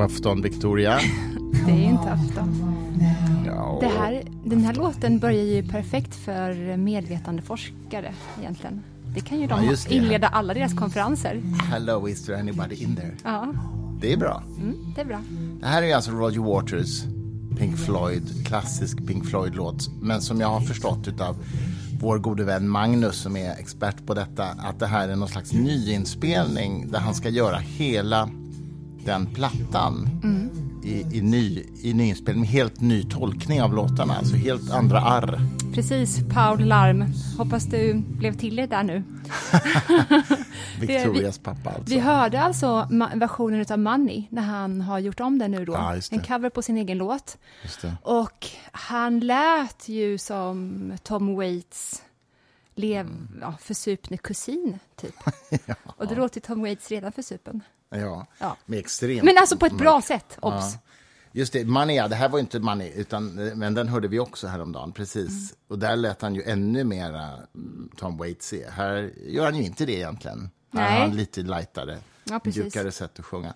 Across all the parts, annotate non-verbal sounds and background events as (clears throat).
God afton Victoria. (laughs) Det är ju inte afton. Ja, Det här, den här låten börjar ju perfekt för medvetandeforskare egentligen. Det kan ju de Ja, inleda alla deras konferenser. Hello, is there anybody in there? Ja, Det är bra. mm, det är bra. Det här är alltså Roger Waters Pink Floyd, klassisk Pink Floyd-låt. Men som jag har förstått utav vår gode vän Magnus som är expert på detta, att det här är någon slags nyinspelning där han ska göra hela den plattan i, i, ny, i nyinspelning, helt ny tolkning av låtarna, alltså helt andra arr. Precis, Paul Larm. Hoppas du blev till det där nu. (laughs) Victorias pappa alltså. Vi hörde alltså versionen av Money när han har gjort om den nu då. Ja, det. en cover på sin egen låt. Och han lät ju som Tom Waits lev, Mm. ja, försupne kusin, typ. (laughs) Och då låter Tom Waits redan försupen. Ja, Ja. med extremt Men alltså på ett bra sätt, obs. Ja. Just det, ja, det här var inte Money, utan, men den hörde vi också häromdagen. Precis. Mm. Och där lät han ju ännu mera mm, Tom Waits. Här gör han ju inte det egentligen. Här har Nej. han lite lightare, Ja. Mm. mjukare sätt att sjunga.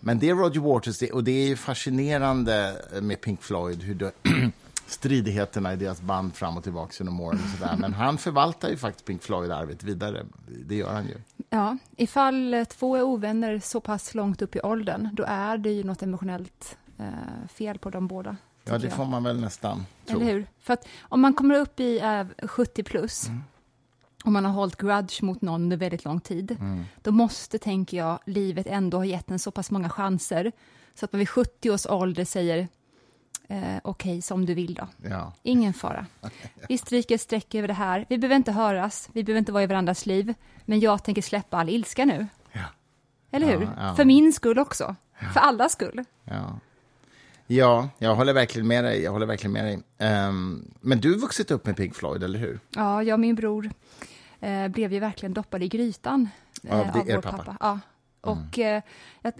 Men det är Roger Waters, det, och det är ju fascinerande med Pink Floyd, hur (clears throat) stridigheterna i deras band fram och tillbaka genom åren och sådär. Men han förvaltar ju faktiskt Pink Floyd-arvet vidare. Det gör han ju. Ja, ifall två är ovänner så pass långt upp i åldern, då är det ju något emotionellt eh, fel på dem båda. Ja, det jag. får man väl nästan tro. Eller hur? För att om man kommer upp i eh, 70 plus, Mm. och man har hållit grudge mot någon under väldigt lång tid, Mm. då måste, tänker jag, livet ändå ha gett en så pass många chanser, så att man vid 70 års ålder säger eh, okej, som du vill då. Ja. Ingen fara. (laughs) Vi stryker ett streck över det här. Vi behöver inte höras, vi behöver inte vara i varandras liv, men jag tänker släppa all ilska nu. Ja. Eller hur? Ja. För min skull också. För allas skull. Ja. ja, jag håller verkligen med dig. Jag håller verkligen med dig. Ehm, men du har vuxit upp med Pink Floyd, eller hur? Ja, jag och min bror eh, blev ju verkligen doppade i grytan eh, Av av vår pappa? pappa. Ja. Och eh,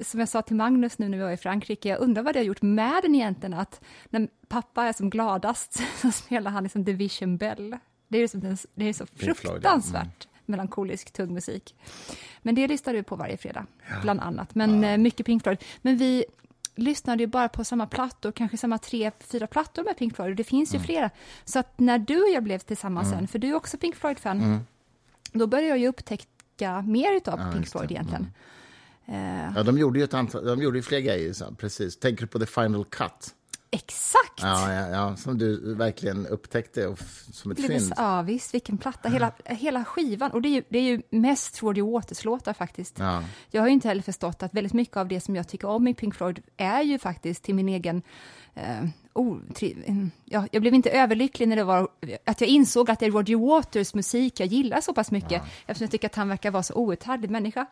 som jag sa till Magnus nu när vi var i Frankrike, jag undrar vad det har gjort med den egentligen, att när pappa är som gladast (laughs) så spelar han liksom Division Bell. Det är ju som den, det är så ja. fruktansvärt melankolisk, tung musik. Men det lyssnar du på varje fredag, bland annat. Men eh, mycket Pink Floyd. Men vi lyssnade ju bara på samma plattor, kanske samma tre, fyra plattor med Pink Floyd, och det finns Mm. ju flera. Så att när du och jag blev tillsammans sen, för du är också Pink Floyd-fan, då började jag ju upptäcka mer utav Mm. Ja, Pink. Floyd egentligen. Eh, Ja, de gjorde ju ett antal, de gjorde ju fler grejer, så, precis. Tänker du på The Final Cut? exakt! Ja, ja, ja, som du verkligen upptäckte och som ett fynd. Ja, visst, vilken platta. Hela, hela skivan. Och det är ju, det är ju mest Roger Waters-låtar faktiskt. Ja. Jag har ju inte heller förstått att väldigt mycket av det som jag tycker om i Pink Floyd är ju faktiskt till min egen... Eh, oh, mm, ja, jag blev inte överlycklig när det var att jag insåg att det är Roger Waters musik jag gillar så pass mycket, eftersom jag tycker att han verkar vara så outhärdlig människa.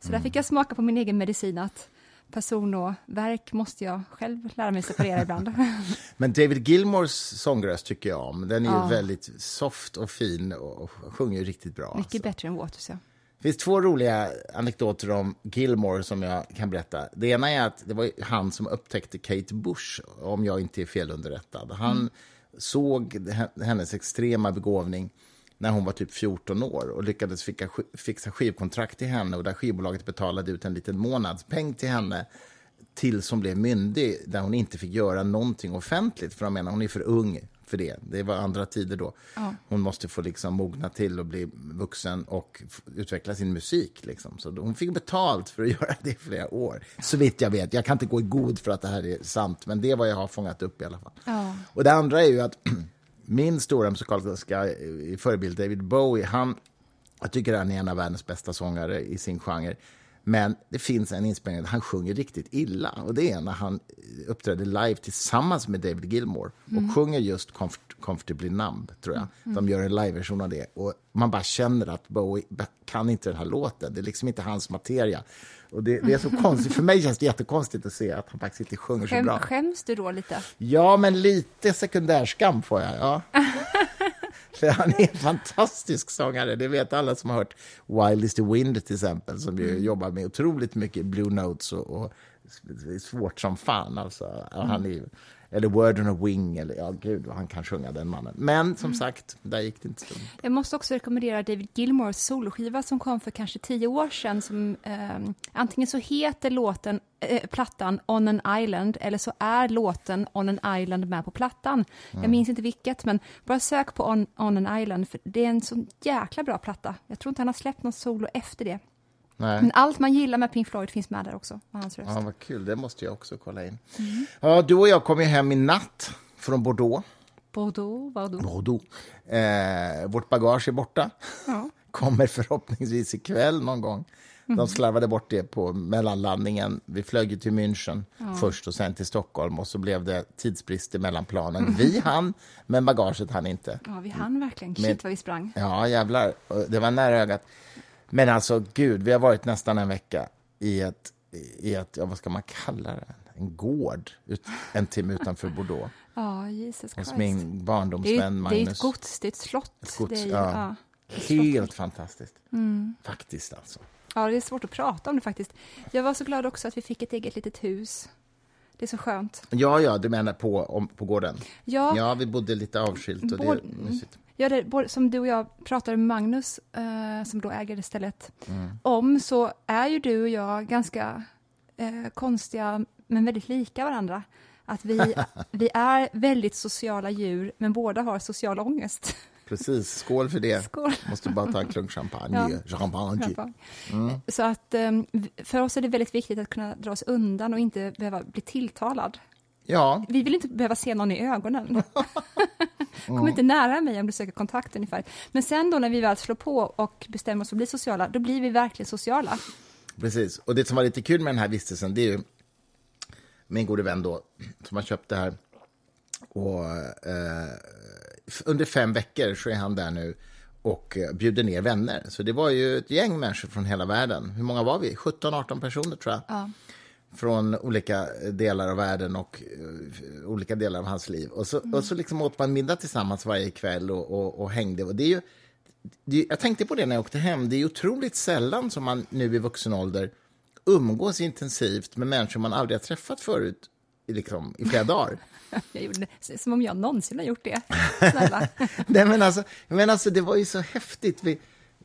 Så där fick jag smaka på min egen medicin att person och verk måste jag själv lära mig separera ibland. (laughs) Men David Gilmores sångröst tycker jag om. Den är Ja. väldigt soft och fin och sjunger ju riktigt bra. Mycket alltså. bättre än Waters, ja. Det finns två roliga anekdoter om Gilmore som jag kan berätta. Det ena är att det var han som upptäckte Kate Bush, om jag inte är felunderrättad. Han såg he- hennes extrema begåvning när hon var typ 14 år och lyckades fixa, fixa skivkontrakt till henne och där skivbolaget betalade ut en liten månadspeng till henne tills hon blev myndig, där hon inte fick göra någonting offentligt. För de menar, hon är för ung för det. Det var andra tider då. Ja. Hon måste få liksom mogna till och bli vuxen och utveckla sin musik. Liksom. Så hon fick betalt för att (laughs) göra det i flera år. Så vitt jag vet. Jag kan inte gå i god för att det här är sant, men det är vad jag har fångat upp i alla fall. Ja. Och det andra är ju att (clears throat) min stora musikaliska eh, förebild David Bowie, han, jag tycker han är en av världens bästa sångare i sin genre. Men det finns en inspelning där han sjunger riktigt illa. Och det är när han uppträder live tillsammans med David Gilmore och sjunger just Comfort, Comfortably Numb, tror jag. De gör en liveversion av det. Och man bara känner att Bowie kan inte den här låten. Det är liksom inte hans materia. Och det, det är så konstigt. För mig känns det jättekonstigt att se att han faktiskt inte sjunger så bra. skäms du då lite? Ja, men lite sekundärskam får jag. Ja. (laughs) För han är en (laughs) fantastisk sångare. Det vet alla som har hört Wild is the Wind till exempel, som ju jobbar med otroligt mycket Blue Notes och, och svårt som fan. Alltså. Och Han är eller Word on a Wing, eller ja, gud han kan sjunga den mannen. Men Mm. som sagt, där gick det inte så. Jag måste också rekommendera David Gilmores soloskiva som kom för kanske tio år sedan. Som, eh, antingen så heter låten, eh, plattan On an Island eller så är låten On an Island med på plattan. Jag minns inte vilket, men bara sök på On, On an Island för det är en så jäkla bra platta. Jag tror inte han har släppt någon solo efter det. Nej. Men allt man gillar med Pink Floyd finns med där också, med hans röst. Ja, vad kul, det måste jag också kolla in. Mm. Ja, du och jag kom ju hem i natt från Bordeaux. Bordeaux, Bordeaux. Bordeaux. Eh, vårt bagage är borta. Ja. (laughs) Kommer förhoppningsvis ikväll någon gång. Mm. De slarvade bort det på mellanlandningen. Vi flög ju till München först och sen till Stockholm och så blev det tidsbrist mellan planen. Vi hann, men bagaget hann inte. ja, vi hann verkligen. Shit vad vi sprang. Ja, jävlar. Det var nära ögat. Men alltså, gud, vi har varit nästan en vecka i ett, i ett ja, vad ska man kalla det? En gård ut, en timme utanför Bordeaux. (laughs) Ja, Jesus Hos min Det barndomsvän det är Magnus. ett gods, det är ett slott. Ett gods, det är ja. ja. Helt fantastiskt. Mm. Faktiskt alltså. Ja, det är svårt att prata om det faktiskt. Jag var så glad också att vi fick ett eget litet hus. Det är så skönt. Ja, ja, du menar på, om, på gården? Ja, Ja, vi bodde lite avskilt och det Både- är mysigt. Ja det, som du och jag pratade med Magnus, eh, som då äger det stället, Mm. om så är ju du och jag ganska eh, konstiga, men väldigt lika varandra. Att vi, (laughs) vi är väldigt sociala djur, men båda har social ångest. Precis, skål för det. Skål! Måste bara ta en klunk champagne. Ja. Champagne. Mm. Så att eh, för oss är det väldigt viktigt att kunna dra oss undan och inte behöva bli tilltalad. Ja, Vi vill inte behöva se någon i ögonen. (laughs) Kom inte nära mig om du söker kontakt ungefär. Men sen då när vi väl slår på och bestämmer oss för att bli sociala, då blir vi verkligen sociala. precis. Och det som var lite kul med den här vistelsen, det är ju min gode vän då, som har köpt det här. Och eh, under fem veckor så är han där nu och bjuder ner vänner. Så det var ju ett gäng människor från hela världen. Hur många var vi? 17-18 personer tror jag. Ja. Från olika delar av världen och eh, olika delar av hans liv. Och så, och så liksom åt man middag tillsammans varje kväll och, och, och hängde. Och det är ju, det, jag tänkte på det när jag åkte hem. Det är otroligt sällan som man nu i vuxen ålder umgås intensivt med människor man aldrig har träffat förut i, liksom, i flera dagar. (laughs) Jag gjorde det som om jag någonsin har gjort det. (laughs) Nej, men alltså, men alltså, det var ju så häftigt. Vi,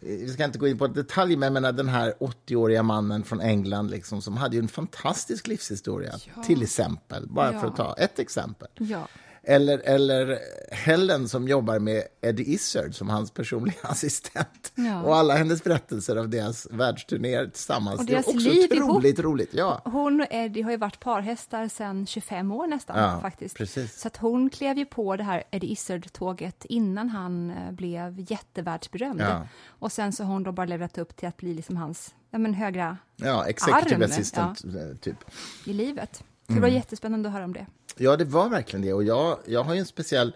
vi ska inte gå in på detaljer, men menar, den här 80-åriga mannen från England liksom, som hade en fantastisk livshistoria, Ja. till exempel. Bara för Ja. att ta ett exempel. Ja. Eller, eller Helen som jobbar med Eddie Izzard som hans personliga (laughs) assistent. Ja. Och alla hennes berättelser av deras världsturnéer tillsammans. Och det är deras också liv otroligt roligt. Ja. Hon och Eddie har ju varit parhästar sedan 25 år nästan. Ja, faktiskt. precis. Så att hon klev ju på det här Eddie Izzard-tåget innan han eh, blev jättevärldsberömd. Ja. Och sen så har hon då bara levlat upp till att bli liksom hans ja, men högra ja, executive Arm, assistant, eh, typ. i livet. Det Mm. var jättespännande att höra om det. Ja, det var verkligen det. Och jag, jag har ju en speciell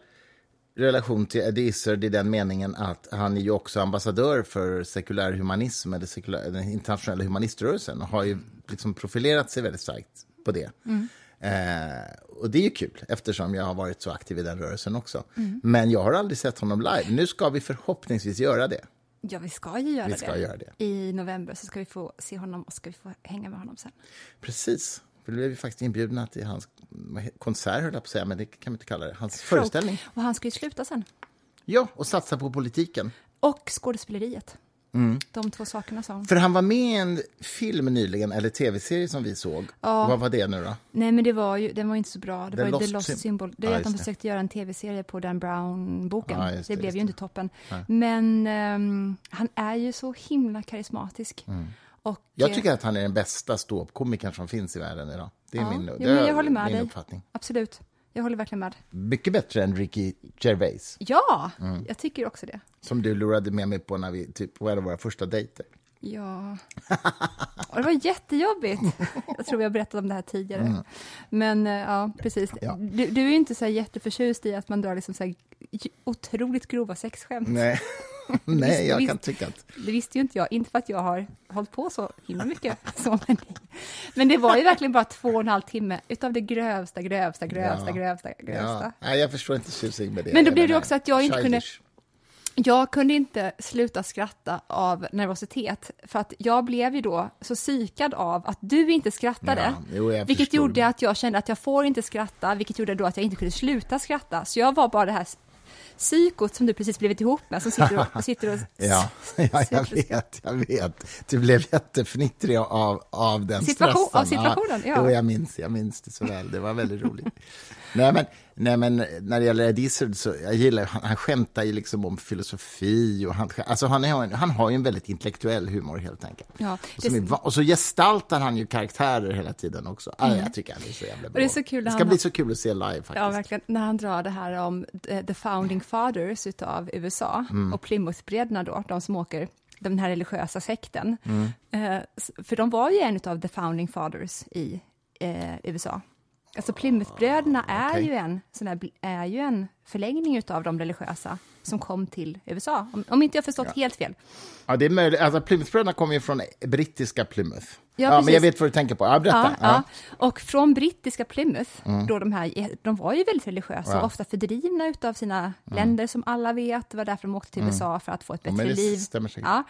relation till Eddie Izzard i den meningen att han är ju också ambassadör för sekulär humanism, eller sekulär, den internationella humaniströrelsen, och har ju liksom profilerat sig väldigt starkt på det. Eh, och det är ju kul, eftersom jag har varit så aktiv i den rörelsen också. Men jag har aldrig sett honom live. Nu ska vi förhoppningsvis göra det. Ja, vi ska ju göra, Vi ska det. göra det. I november så ska vi få se honom och ska vi få hänga med honom sen. Precis. För då blev vi faktiskt inbjudna till hans konsert, höll jag på att säga, men det kan vi inte kalla det. Hans Show. föreställning. Och han ska ju sluta sen. Ja, och satsa på politiken. Och skådespeleriet. Mm. De två sakerna sa hon. För han var med i en film nyligen, eller tv-serie som vi såg. Ja. Vad var det nu då? Nej, men det var ju, den var inte så bra. Det The var ju Lost The Lost Sym- Symbol. Det är Ja, att de det. försökte göra en tv-serie på Dan Brown-boken. Ja, det, det, blev ju inte toppen. Men ehm, han är ju så himla karismatisk. Och. Jag eh, tycker att han är den bästa ståuppkomikern som finns i världen idag. Det är Ja, min, jo, det är jag håller med min dig. uppfattning. Absolut. Jag håller verkligen med. Mycket bättre än Ricky Gervais, Ja, Mm. jag tycker också det. som du lurade med mig på när vi, typ, på en av våra första dejter. Ja. Och det var jättejobbigt. Jag tror jag berättat om det här tidigare. Men eh, ja, precis. Mm. Ja. Du, du är ju inte så här jätteförtjust i att man drar liksom så här otroligt grova sexskämt. Nej, (laughs) Nej jag visst. kan tycka att... Det visste ju inte jag, inte för att jag har hållit på så himla mycket. (laughs) Så, men, men det var ju verkligen bara två och en halv timme utav det grövsta, grövsta, grövsta, Ja. grövsta, grövsta. Ja, nej, jag förstår inte tjusning med det. Men då blev det också att jag inte kunde- childish. Jag kunde inte sluta skratta av nervositet, för att jag blev ju då så psykad av att du inte skrattade, Ja, jo, vilket förstår. gjorde att jag kände att jag får inte skratta, vilket gjorde då att jag inte kunde sluta skratta. Så jag var bara det här psykot som du precis blivit ihop med, som sitter och, (laughs) sitter och Ja, ja jag vet, jag vet. Du blev jättefnittrig av, av den Situation- stressen. av situationen, ja. Jo, jag minns, jag minns det så väl. Det var väldigt roligt. (laughs) nej, men, nej, men när det gäller Ed Izzard så jag gillar han, han skämtar ju liksom om filosofi och han, alltså han, är, han har ju en väldigt intellektuell humor helt enkelt. Ja, det- är, och så gestaltar han ju karaktärer hela tiden också. Ah, jag tycker han är så jävla bra. Mm. det är så kul det ska han bli så kul att se live faktiskt. Ja, verkligen. När han drar det här om eh, the founding fathers utav USA och Plymouthbröderna då, de som åker den här religiösa sekten. Eh, s- för de var ju en av the founding fathers i eh, USA. Alltså Plymouthbröderna är, okej. ju en, sån här, är ju en förlängning utav de religiösa som kom till USA, om, om inte jag förstått helt fel. Ja, det är möjligt. Alltså, Plymouthbröderna kommer ju från brittiska Plymouth. Ja, Ja, men jag vet vad du tänker på. Ja, berätta. Ja, ja. Och från brittiska Plymouth, då de här, de var ju väldigt religiösa, Ja. och ofta fördrivna utav sina länder som alla vet, det var därför de åkte till USA för att få ett Ja, bättre liv. Ja.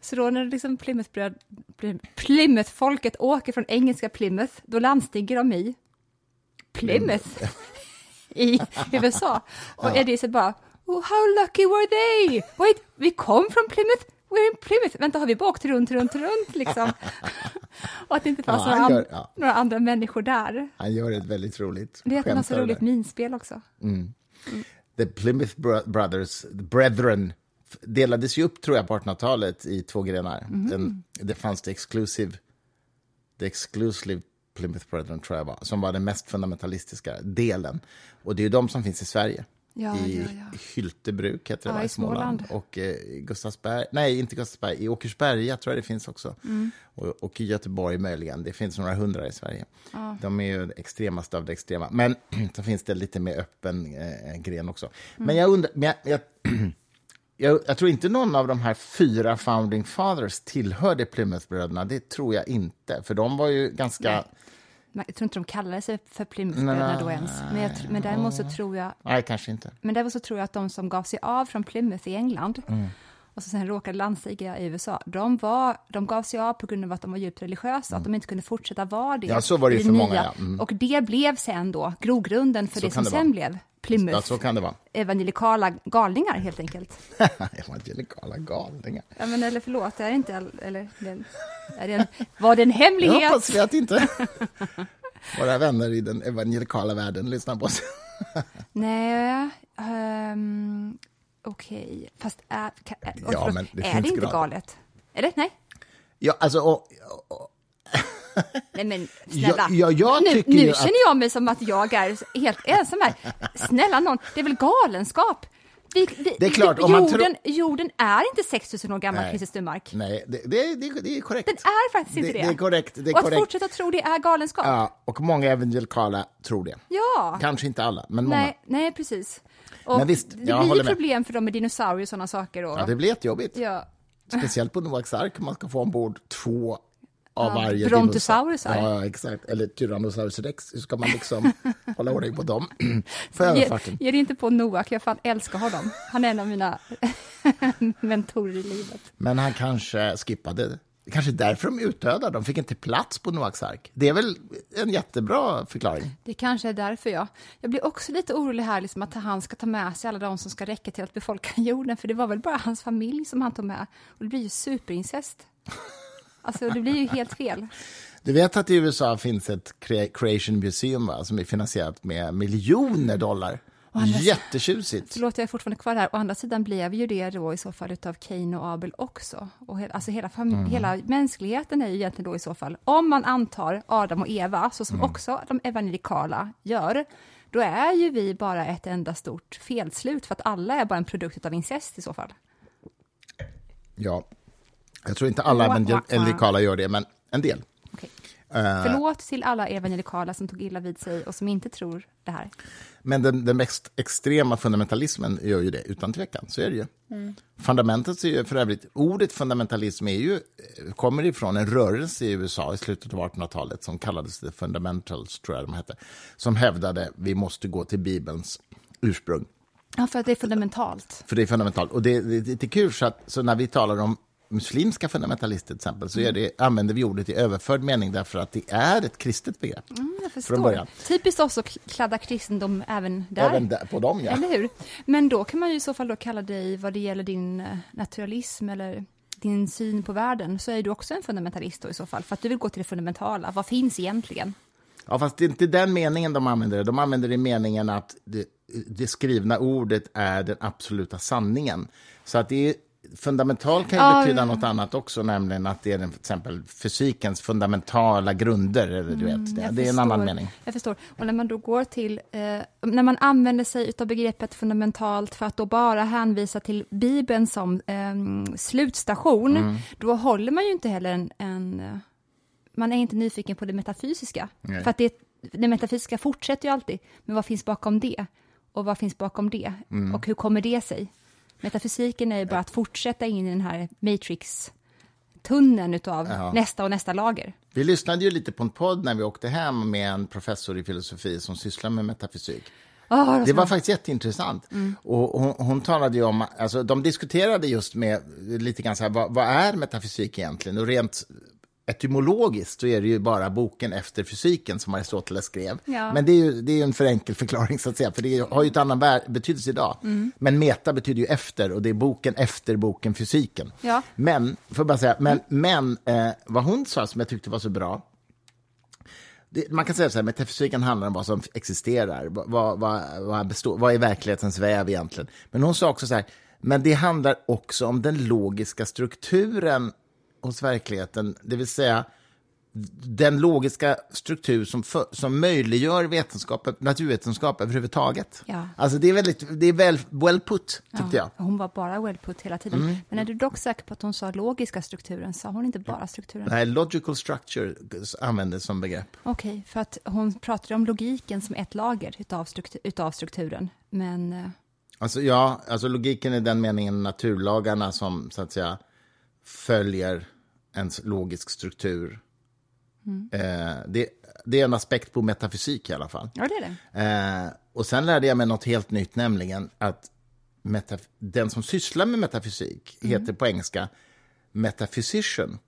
Så då när liksom Plymouth-folket åker från engelska Plymouth, då landstiger de i Plymouth (laughs) i USA. Och Eddie bara, oh, how lucky were they? Wait, vi kom från Plymouth, we're in Plymouth. Vänta, har vi bara åkt runt, runt, runt liksom? (laughs) Och att det inte fanns Ja, några, gör- ja. några andra människor där. Han gör ett väldigt roligt Det är så av det roligt minspel också. The Plymouth Bro- Brothers, the Brethren, delades ju upp tror jag på 1800-talet i två grenar. Mhm. Den, det fanns det exclusive, the exclusive Plymouth Brethren tror jag var, som var den mest fundamentalistiska delen. Och det är ju de som finns i Sverige. Ja, I ja, ja. Hyltebruk heter det Ja, va, i Småland. Småland. Och eh, Gustavsberg, nej inte Gustavsberg, i Åkersberga tror jag det finns också. Mm. Och, och i Göteborg möjligen, det finns några hundra i Sverige. De är ju det extremaste av det extrema. Men (clears throat) så finns det lite mer öppen eh, gren också. Mm. Men jag undrar, men jag, jag, (clears throat) jag, jag tror inte någon av de här fyra founding fathers tillhörde Plymouthbröderna, det tror jag inte. För de var ju ganska, Nej. nej, Jag tror inte de kallade sig för Plymouthbröderna då ens. Men, jag, men däremot så tror jag kanske inte. Men däremot så tror jag att de som gav sig av från Plymouth i England Mm. och så sen råkade landstiga i USA, de, var, de gav sig av på grund av att de var djupt religiösa, att de inte kunde fortsätta vara det. Mm. Ja, så var det ju för nya. många, ja. Mm. Och det blev sen då grogrunden för Så det som det sen blev Plymouth. Ja, så kan det vara. Evangelikala galningar helt enkelt. (laughs) Evangelikala galningar. Ja, men eller förlåt, är det inte, eller, är det en, var det en Jag hemlighet? hoppas vi att inte (laughs) våra vänner i den evangelikala världen lyssnar på oss. (laughs) Nej, ehm, okej, fast är, kan, oj, Ja, förlåt, men det är det inte grader. galet? Eller nej? Ja, alltså, och, och, Nej men snälla, Ja, ja, nu, nu att- känner jag mig som att jag är helt ensam här. Snälla någon, det är väl galenskap? Vi, vi, Det är klart, om man jorden, jorden är inte 6000 år gammal. Christer Sturmark. nej, det, det, det, det är korrekt. Den är faktiskt inte det. Det är korrekt. Det är och att korrekt. fortsätta tro det är galenskap. Ja. Ja, och många evangelikala tror det. Kanske inte alla, men många. Nej, nej, precis. Och Men visst, det blir ju problem för dem med dinosaurier och sådana saker. Och, Ja, det blir jättejobbigt. ja. Speciellt på Noaks ark, man ska få ombord två av Ja, varje brontosaurusar. Ja, exakt. Eller Tyrannosaurus rex. Hur ska man liksom (laughs) hålla ordning på dem? (clears throat) För Ge, överfarten. ge det inte på Noak, jag fan älskar honom. Han är en av mina (laughs) mentorer i livet. Men han kanske skippade. Det kanske är därför de utdödade. De fick inte plats på Noaks ark. Det är väl en jättebra förklaring. Det kanske är därför jag. Jag blir också lite orolig här, liksom, att han ska ta med sig alla de som ska räcka till att befolka (laughs) jorden, för det var väl bara hans familj som han tog med. Och det blir ju superincest. Alltså, det blir ju helt fel. Du vet att i USA finns ett crea- Creation Museum va, som är finansierat med miljoner dollar. andra- Jättetjusigt. Förlåt, jag är fortfarande kvar här. Å andra sidan blev ju det då i så fall utav Cain och Abel också. Och he alltså hela, fam- hela mänskligheten är ju egentligen då i så fall, om man antar Adam och Eva, så som också de evangelikala gör, då är ju vi bara ett enda stort felslut, för att alla är bara en produkt av incest i så fall. Ja. Jag tror inte alla evangelikala gör det, men en del. Okej. Eh, Förlåt till alla evangelikala som tog illa vid sig och som inte tror det här. Men den, den mest extrema fundamentalismen gör ju det, utan tvekan. Så är det ju. Fundamentet är ju, för övrigt, ordet fundamentalism är ju, eh, kommer ifrån en rörelse i USA i slutet av 1800-talet som kallades The Fundamentals, tror jag de hette, som hävdade vi måste gå till Bibelns ursprung. Ja, för att det är fundamentalt. För det är fundamentalt. Och det, det, det är kul, så, att, så när vi talar om muslimska fundamentalister till exempel, så är det, använder vi ordet i överförd mening därför att det är ett kristet begrepp. Mm, jag Från förstår. början. Typiskt också att kladda kristendom även där. Även där, på dem, ja. Eller hur? Men då kan man ju i så fall då kalla dig, vad det gäller din eh, naturalism eller din syn på världen, så är du också en fundamentalist då i så fall, för att du vill gå till det fundamentala. Vad finns egentligen? Ja, fast det är inte den meningen de använder. De använder det i meningen att det, det skrivna ordet är den absoluta sanningen. Så att det är, fundamental kan ju Ja, betyda något annat också, nämligen att det är till exempel fysikens fundamentala grunder. Eller, du vet, det, Mm, Jag det är en annan mening. Jag förstår. Och när man då går till, eh, när man använder sig av begreppet fundamentalt för att då bara hänvisa till Bibeln som eh, slutstation, Mm. då håller man ju inte heller en, en man är inte nyfiken på det metafysiska. Nej. För att det, det metafysiska fortsätter ju alltid, men vad finns bakom det? Och vad finns bakom det? Mm. Och hur kommer det sig? Metafysiken är ju bara att fortsätta in i den här matrix-tunneln utav Ja. nästa och nästa lager. Vi lyssnade ju lite på en podd när vi åkte hem med en professor i filosofi som sysslar med metafysik. Oh, Det var faktiskt jätteintressant. Och hon, hon talade ju om, alltså de diskuterade just med lite grann så här, vad, vad är metafysik egentligen? Och rent etymologiskt så är det ju bara boken efter fysiken som Aristoteles skrev. Ja. Men det är ju det är en för enkel förklaring så att säga, för det har ju ett annan betydelse idag. Men meta betyder ju efter och det är boken efter boken fysiken. Ja. Men, får bara säga, men, men eh, vad hon sa som jag tyckte var så bra, det, man kan säga så här, metafysiken handlar om vad som existerar. Vad, vad, vad, vad, består, vad är verklighetens väv egentligen? Men hon sa också så här, men det handlar också om den logiska strukturen hos verkligheten, det vill säga den logiska struktur som, för, som möjliggör vetenskap, naturvetenskap överhuvudtaget. Ja. Alltså det är, väldigt, det är väl well put, tyckte jag. Hon var bara well put hela tiden. Mm. Men är du dock säker på att hon sa logiska strukturen? Sa hon inte bara strukturen? Nej, logical structure användes som begrepp. Okej, för att hon pratade om logiken som ett lager utav, struktur, utav strukturen. Men eh, Alltså, ja, alltså logiken i den meningen naturlagarna som så att säga följer en logisk struktur. Eh, det, det är en aspekt på metafysik i alla fall. ja, det är det. Eh, och sen lärde jag mig något helt nytt, nämligen att metaf- den som sysslar med metafysik heter på engelska metaphysician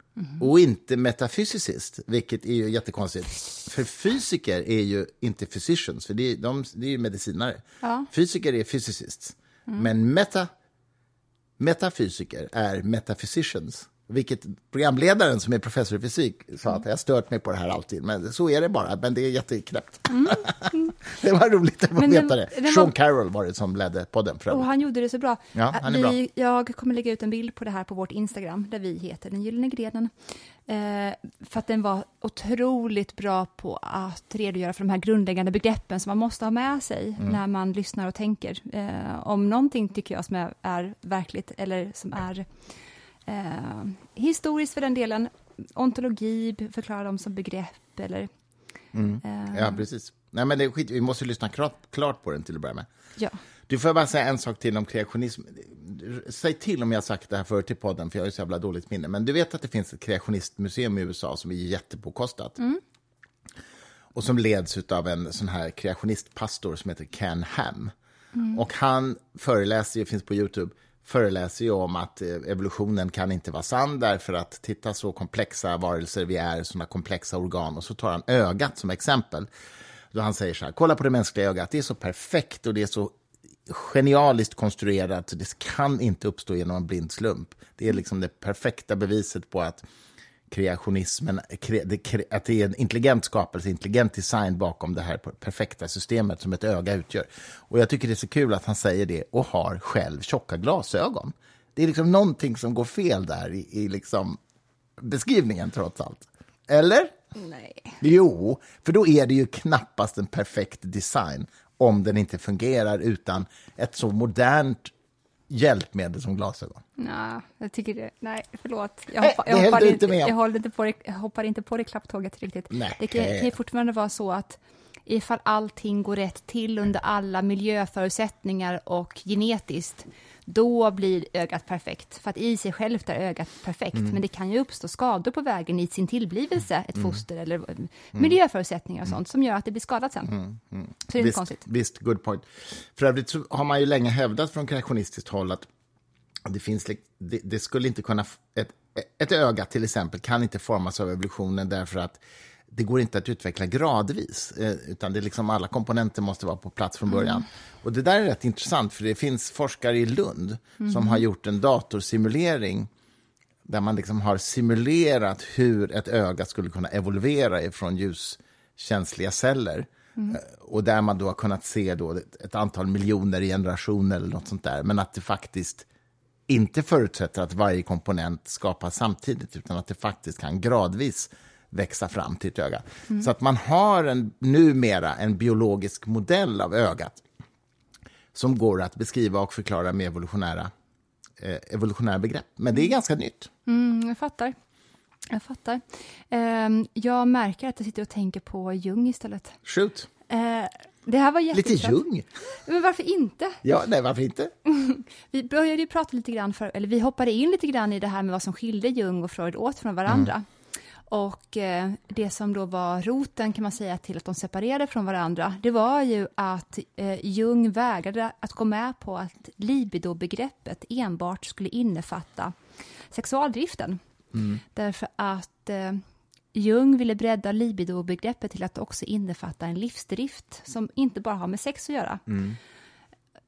och inte metaphysicist, vilket är ju jättekonstigt. För fysiker är ju inte physicians, för det är, de, det är ju medicinare. Ja. Fysiker är physicists, men meta, metafysiker är metaphysicians. Vilket programledaren som är professor i fysik sa att jag har stört mig på det här alltid, men så är det bara. Men det är jätteknäppt. (laughs) det var roligt att få veta det. den Sean var- Carroll var det som ledde podden. För Och han gjorde det så bra. Ja, han är vi, Jag kommer lägga ut en bild på det här på vårt Instagram, där vi heter Den Gyllene Grenen. Eh, för att den var otroligt bra på att redogöra för de här grundläggande begreppen som man måste ha med sig Mm. när man lyssnar och tänker. Eh, om någonting tycker jag som är, är verkligt, eller som är eh, historiskt för den delen, ontologi, förklara dem som begrepp, eller... eh, Ja, precis. Nej, men det är skit. Vi måste lyssna klart, klart på den till att börja med. ja. Du får bara säga en sak till om kreationism. Säg till om jag har sagt det här förut i podden, för jag har ju så jävla dåligt minne. Men du vet att det finns ett kreationistmuseum i USA som är jättepåkostat. Och som leds av en sån här kreationistpastor som heter Ken Ham. Och han föreläser, ju, finns på Youtube, föreläser ju om att eh, evolutionen kan inte vara sann därför att titta så komplexa varelser vi är, sådana komplexa organ. Och så tar han ögat som exempel. Då han säger så här, kolla på det mänskliga ögat, det är så perfekt och det är så genialiskt konstruerat, så det kan inte uppstå genom en blind slump. Det är liksom det perfekta beviset på att kreationismen, att det är en intelligent skapelse, intelligent design bakom det här perfekta systemet som ett öga utgör. Och jag tycker det är så kul att han säger det och har själv tjocka glasögon. Det är liksom någonting som går fel där i, i liksom beskrivningen trots allt. Eller? Nej. Jo, för då är det ju knappast en perfekt design om den inte fungerar utan ett så modernt hjälpmedel som glasögon. Nej, jag tycker det. Nej, förlåt. Jag, Nej, hoppa, jag, hoppar inte, jag, håller inte på det, jag hoppar inte på det klapptåget riktigt. Nej. Det kan, kan ju fortfarande vara så att ifall allting går rätt till under alla miljöförutsättningar och genetiskt, då blir ögat perfekt. För att i sig självt är ögat perfekt, Mm. men det kan ju uppstå skador på vägen i sin tillblivelse, ett Mm. foster eller miljöförutsättningar och sånt, som gör att det blir skadat sen. Mm. Så det är visst, konstigt. Visst, good point. För övrigt så har man ju länge hävdat från kreationistiskt håll att det, finns, det, det skulle inte kunna... Ett, ett öga till exempel kan inte formas av evolutionen därför att det går inte att utveckla gradvis, eh, utan det är liksom alla komponenter måste vara på plats från början. Och det där är rätt intressant, för det finns forskare i Lund som har gjort en datorsimulering där man liksom har simulerat hur ett öga skulle kunna evolvera ifrån ljuskänsliga celler. Eh, Och där man då har kunnat se då ett, antal miljoner generationer eller något sånt där. Men att det faktiskt inte förutsätter att varje komponent skapas samtidigt, utan att det faktiskt kan gradvis växa fram till ett öga. Så att man har en, numera en biologisk modell av ögat som går att beskriva och förklara med evolutionära, eh, evolutionära begrepp. Men det är ganska nytt. Mm, jag fattar. Jag fattar. Ehm, jag märker att jag sitter och tänker på Jung istället. Shoot. Eh, det här var Lite. Jung. Men varför inte? Ja, nej, varför inte? (laughs) Vi började ju prata lite grann, för, eller vi hoppade in lite grann i det här med vad som skilde Jung och Freud åt från varandra. Och eh, det som då var roten kan man säga till att de separerade från varandra, det var ju att eh, Jung vägrade att gå med på att libido-begreppet enbart skulle innefatta sexualdriften. Därför att eh, Jung ville bredda libido-begreppet till att också innefatta en livsdrift som inte bara har med sex att göra.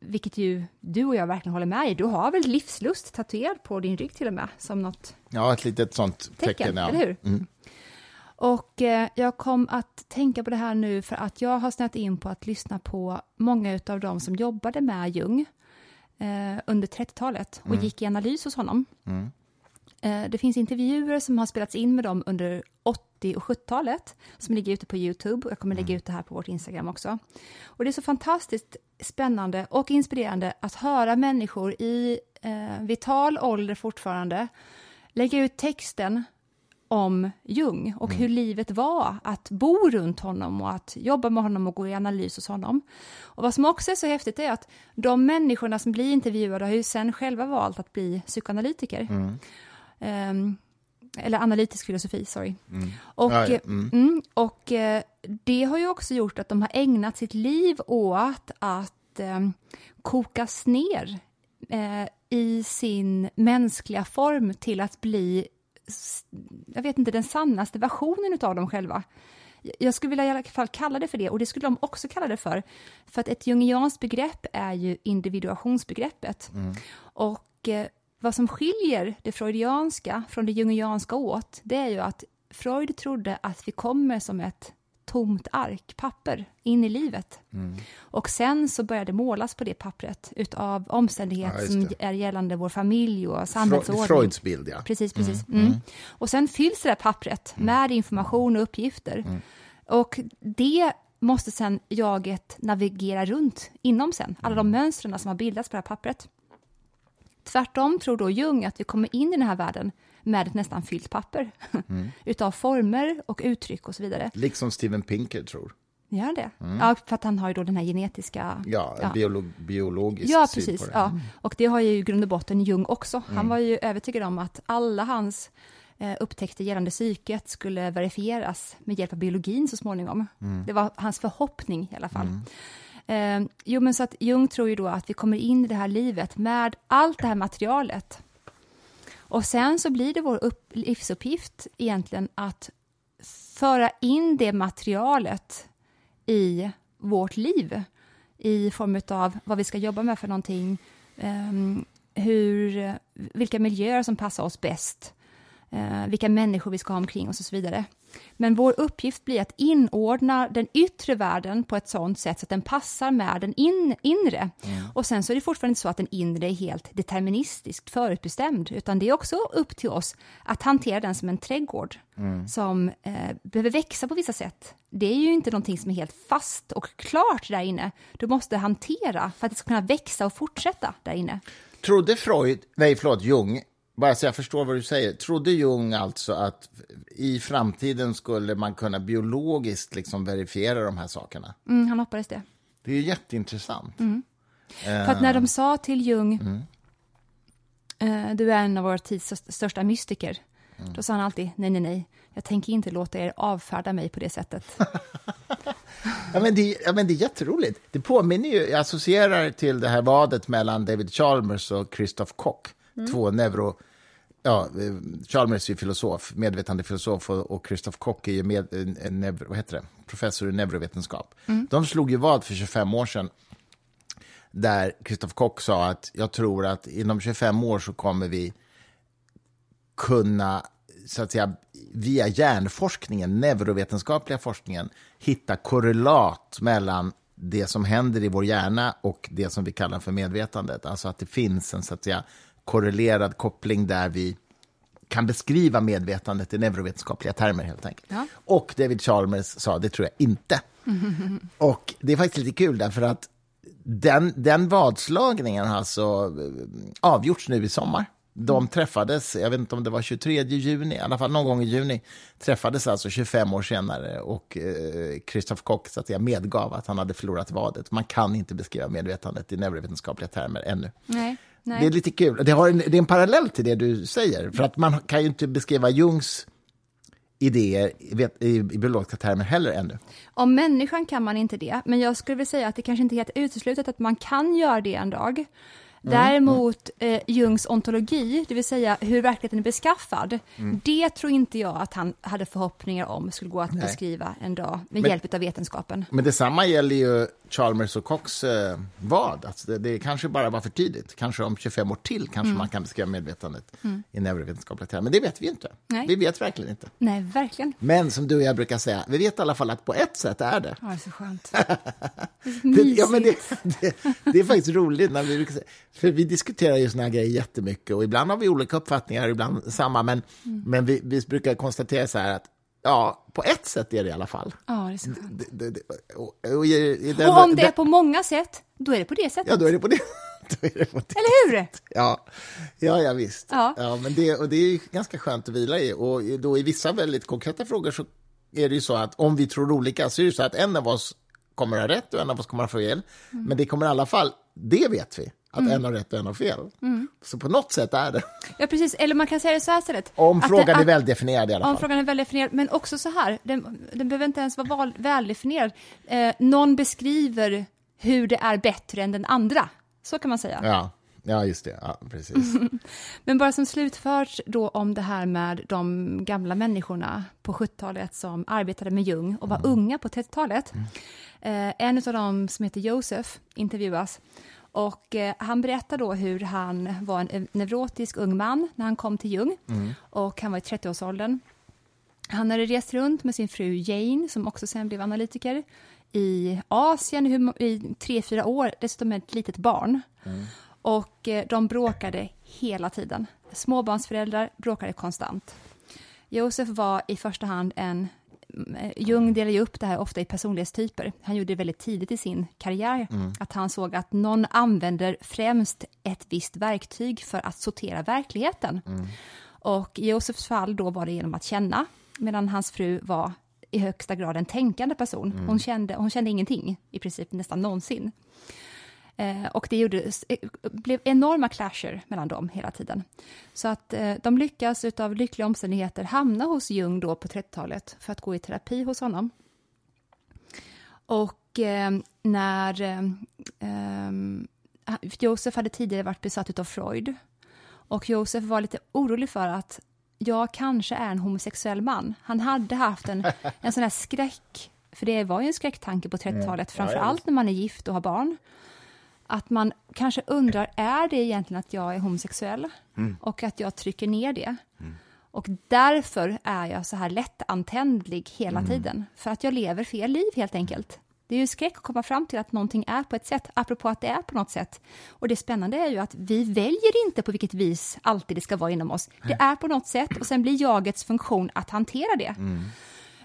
Vilket ju du och jag verkligen håller med i. Du har väl livslust tatuerad på din rygg till och med, som något Ja, ett litet sånt tecken. tecken, ja. eller hur? Mm. Och eh, jag kom att tänka på det här nu för att jag har snöat in på att lyssna på många av dem som jobbade med Jung eh, under 30-talet och gick i analys hos honom. Eh, det finns intervjuer som har spelats in med dem under 80 och 70-talet som ligger ute på Youtube och jag kommer lägga ut det här på vårt Instagram också. Och det är så fantastiskt spännande och inspirerande att höra människor i eh, vital ålder fortfarande lägga ut texten om Jung och hur livet var att bo runt honom och att jobba med honom och gå i analys hos honom. Och vad som också är så häftigt är att de människorna som blir intervjuade har ju sen själva valt att bli psykoanalytiker. Ehm, eller analytisk filosofi, sorry. Och, Ja, ja, eh, mm, och eh, det har ju också gjort att de har ägnat sitt liv åt att eh, kokas ner eh, i sin mänskliga form till att bli, jag vet inte, den sannaste versionen av dem själva. Jag skulle vilja i alla fall kalla det för det, och det skulle de också kalla det för. För att ett jungianskt begrepp är ju individuationsbegreppet. Och eh, vad som skiljer det freudianska från det jungianska åt, det är ju att Freud trodde att vi kommer som ett tomt ark, papper, in i livet. Och sen så började målas på det pappret utav Ja, omständigheter just som är gällande vår familj och samhällsordning. Freuds bild, ja. Precis, precis. Mm. Och sen fylls det där pappret med information och uppgifter. Och det måste sen jaget navigera runt inom sen, alla de mönstren som har bildats på det här pappret. Tvärtom tror då Jung att vi kommer in i den här världen med ett nästan fyllt papper (laughs) utav former och uttryck och så vidare. Liksom Steven Pinker tror. Gör han det? Ja, för att han har ju då den här genetiska... Ja, en biolog, biologisk Ja, syn precis. på det. Ja. Och det har ju i grund och botten Jung också. Han var ju övertygad om att alla hans eh, upptäckter gällande psyket skulle verifieras med hjälp av biologin så småningom. Det var hans förhoppning i alla fall. Eh, jo, men så att Jung tror ju då att vi kommer in i det här livet med allt det här materialet. Och sen så blir det vår upp, livsuppgift egentligen att föra in det materialet i vårt liv i form av vad vi ska jobba med för någonting, ehm, hur, vilka miljöer som passar oss bäst, eh, vilka människor vi ska ha omkring oss och så vidare. Men vår uppgift blir att inordna den yttre världen på ett sådant sätt så att den passar med den in, inre. Och sen så är det fortfarande inte så att den inre är helt deterministiskt förutbestämd, utan det är också upp till oss att hantera den som en trädgård som eh, behöver växa på vissa sätt. Det är ju inte någonting som är helt fast och klart där inne. Du måste hantera för att det ska kunna växa och fortsätta där inne. Trodde Freud, nej förlåt, Jung, bara så jag förstår vad du säger, trodde Jung alltså att i framtiden skulle man kunna biologiskt liksom verifiera de här sakerna? Mm, han hoppades det. Det är ju jätteintressant. Mm. För att när de sa till Jung, eh, du är en av vår tids största mystiker, då sa han alltid nej, nej, nej, jag tänker inte låta er avfärda mig på det sättet. (laughs) Ja, men det, ja, men det är jätteroligt. Det påminner ju, jag associerar till det här vadet mellan David Chalmers och Christoph Koch, två neuro... Ja, eh, Chalmers är filosof, medvetandefilosof och, och Christoph Koch är med, neuro- vad heter det? professor i neurovetenskap. De slog ju vad för 25 år sedan där Christoph Koch sa att jag tror att inom 25 år så kommer vi kunna, så att säga, via hjärnforskningen, neurovetenskapliga forskningen, hitta korrelat mellan det som händer i vår hjärna och det som vi kallar för medvetandet. Alltså att det finns en så att säga, korrelerad koppling där vi kan beskriva medvetandet i neurovetenskapliga termer helt enkelt. Ja. Och David Chalmers sa, det tror jag inte. (laughs) Och det är faktiskt lite kul därför att den, den vadslagningen har alltså eh, avgjorts nu i sommar. De träffades, jag vet inte om det var 23 juni, i alla fall någon gång i juni, träffades alltså 25 år senare och eh, Christoph Koch så att säga, medgav att han hade förlorat vadet. Man kan inte beskriva medvetandet i neurovetenskapliga termer ännu. Nej, nej. Det är lite kul. Det, har en, det är en parallell till det du säger, för att man kan ju inte beskriva Jungs idéer i, i, i biologiska termer heller ännu. Om människan kan man inte det, men jag skulle vilja säga att det kanske inte är helt uteslutet att man kan göra det en dag. Däremot eh, Jungs ontologi, det vill säga hur verkligheten är beskaffad, det tror inte jag att han hade förhoppningar om skulle gå att Nej. beskriva en dag med Men- hjälp av vetenskapen. Men detsamma gäller ju Chalmers och Cox eh, vad. Alltså det, det kanske bara var för tidigt. Kanske om 25 år till kanske man kan beskriva medvetandet i neurovetenskapliga termer. Men det vet vi inte. Nej. Vi vet verkligen inte. Nej, verkligen. Men som du och jag brukar säga, vi vet i alla fall att på ett sätt är det. Ja, det är så skönt. (laughs) Det, ja, men det, det, det är faktiskt roligt. När vi, brukar säga- för vi diskuterar ju såna här grejer jättemycket och ibland har vi olika uppfattningar, ibland samma. Men, men vi, vi brukar konstatera så här att ja, på ett sätt är det i alla fall. Ja, det är så skönt. Det, och, och, i, den, Och om det är på många sätt, då är det på det sättet. Ja, då är det på det. (laughs) Då är det på det. Eller hur? Ja, ja, ja visst. Ja. men det, och det är ganska skönt att vila i. Och då i vissa väldigt konkreta frågor så är det ju så att om vi tror olika så är det så att en av oss kommer ha rätt och en av oss kommer ha fel. Mm. Men det kommer i alla fall, det vet vi, att en har rätt och en har fel. Mm. Så på något sätt är det. Ja, precis. Eller man kan säga det så här istället. Om frågan det- är väldefinierad i alla Om fall. frågan är väl definierad, men också så här, den, den behöver inte ens vara val, väldefinierad. Eh, någon beskriver hur det är bättre än den andra. Så kan man säga. Ja, ja, just det. Ja, precis. (laughs) Men bara som slutfört då om det här med de gamla människorna på 70-talet som arbetade med Jung och var unga på 30-talet. Eh, en av dem som heter Josef intervjuas och eh, han berättar då hur han var en neurotisk ung man när han kom till Jung och han var i 30-årsåldern. Han hade rest runt med sin fru Jane, som också sen blev analytiker, i Asien i tre, fyra år, dessutom med ett litet barn. Och eh, de bråkade hela tiden. Småbarnsföräldrar bråkade konstant. Josef var i första hand en... eh, Jung delade ju upp det här ofta i personlighetstyper. Han gjorde det väldigt tidigt i sin karriär, att han såg att någon använder främst ett visst verktyg för att sortera verkligheten. Och i Josefs fall då var det genom att känna, medan hans fru var i högsta grad en tänkande person. Hon, kände, hon kände ingenting, i princip nästan någonsin. Eh, och det gjorde, eh, blev enorma clasher mellan dem hela tiden. Så att eh, de lyckas utav lyckliga omständigheter hamna hos Jung då på 30-talet för att gå i terapi hos honom. Och eh, när eh, Josef hade tidigare varit besatt utav Freud och Josef var lite orolig för att jag kanske är en homosexuell man. Han hade haft en, en sån här skräck, för det var ju en skräcktanke på 30-talet, framför allt när man är gift och har barn. Att man kanske undrar, är det egentligen att jag är homosexuell? Och att jag trycker ner det. Och därför är jag så här lättantändlig hela tiden. För att jag lever fel liv helt enkelt. Det är ju skräck att komma fram till att någonting är på ett sätt, apropå att det är på något sätt. Och det spännande är ju att vi väljer inte på vilket vis alltid det ska vara inom oss. Det är på något sätt och sen blir jagets funktion att hantera det.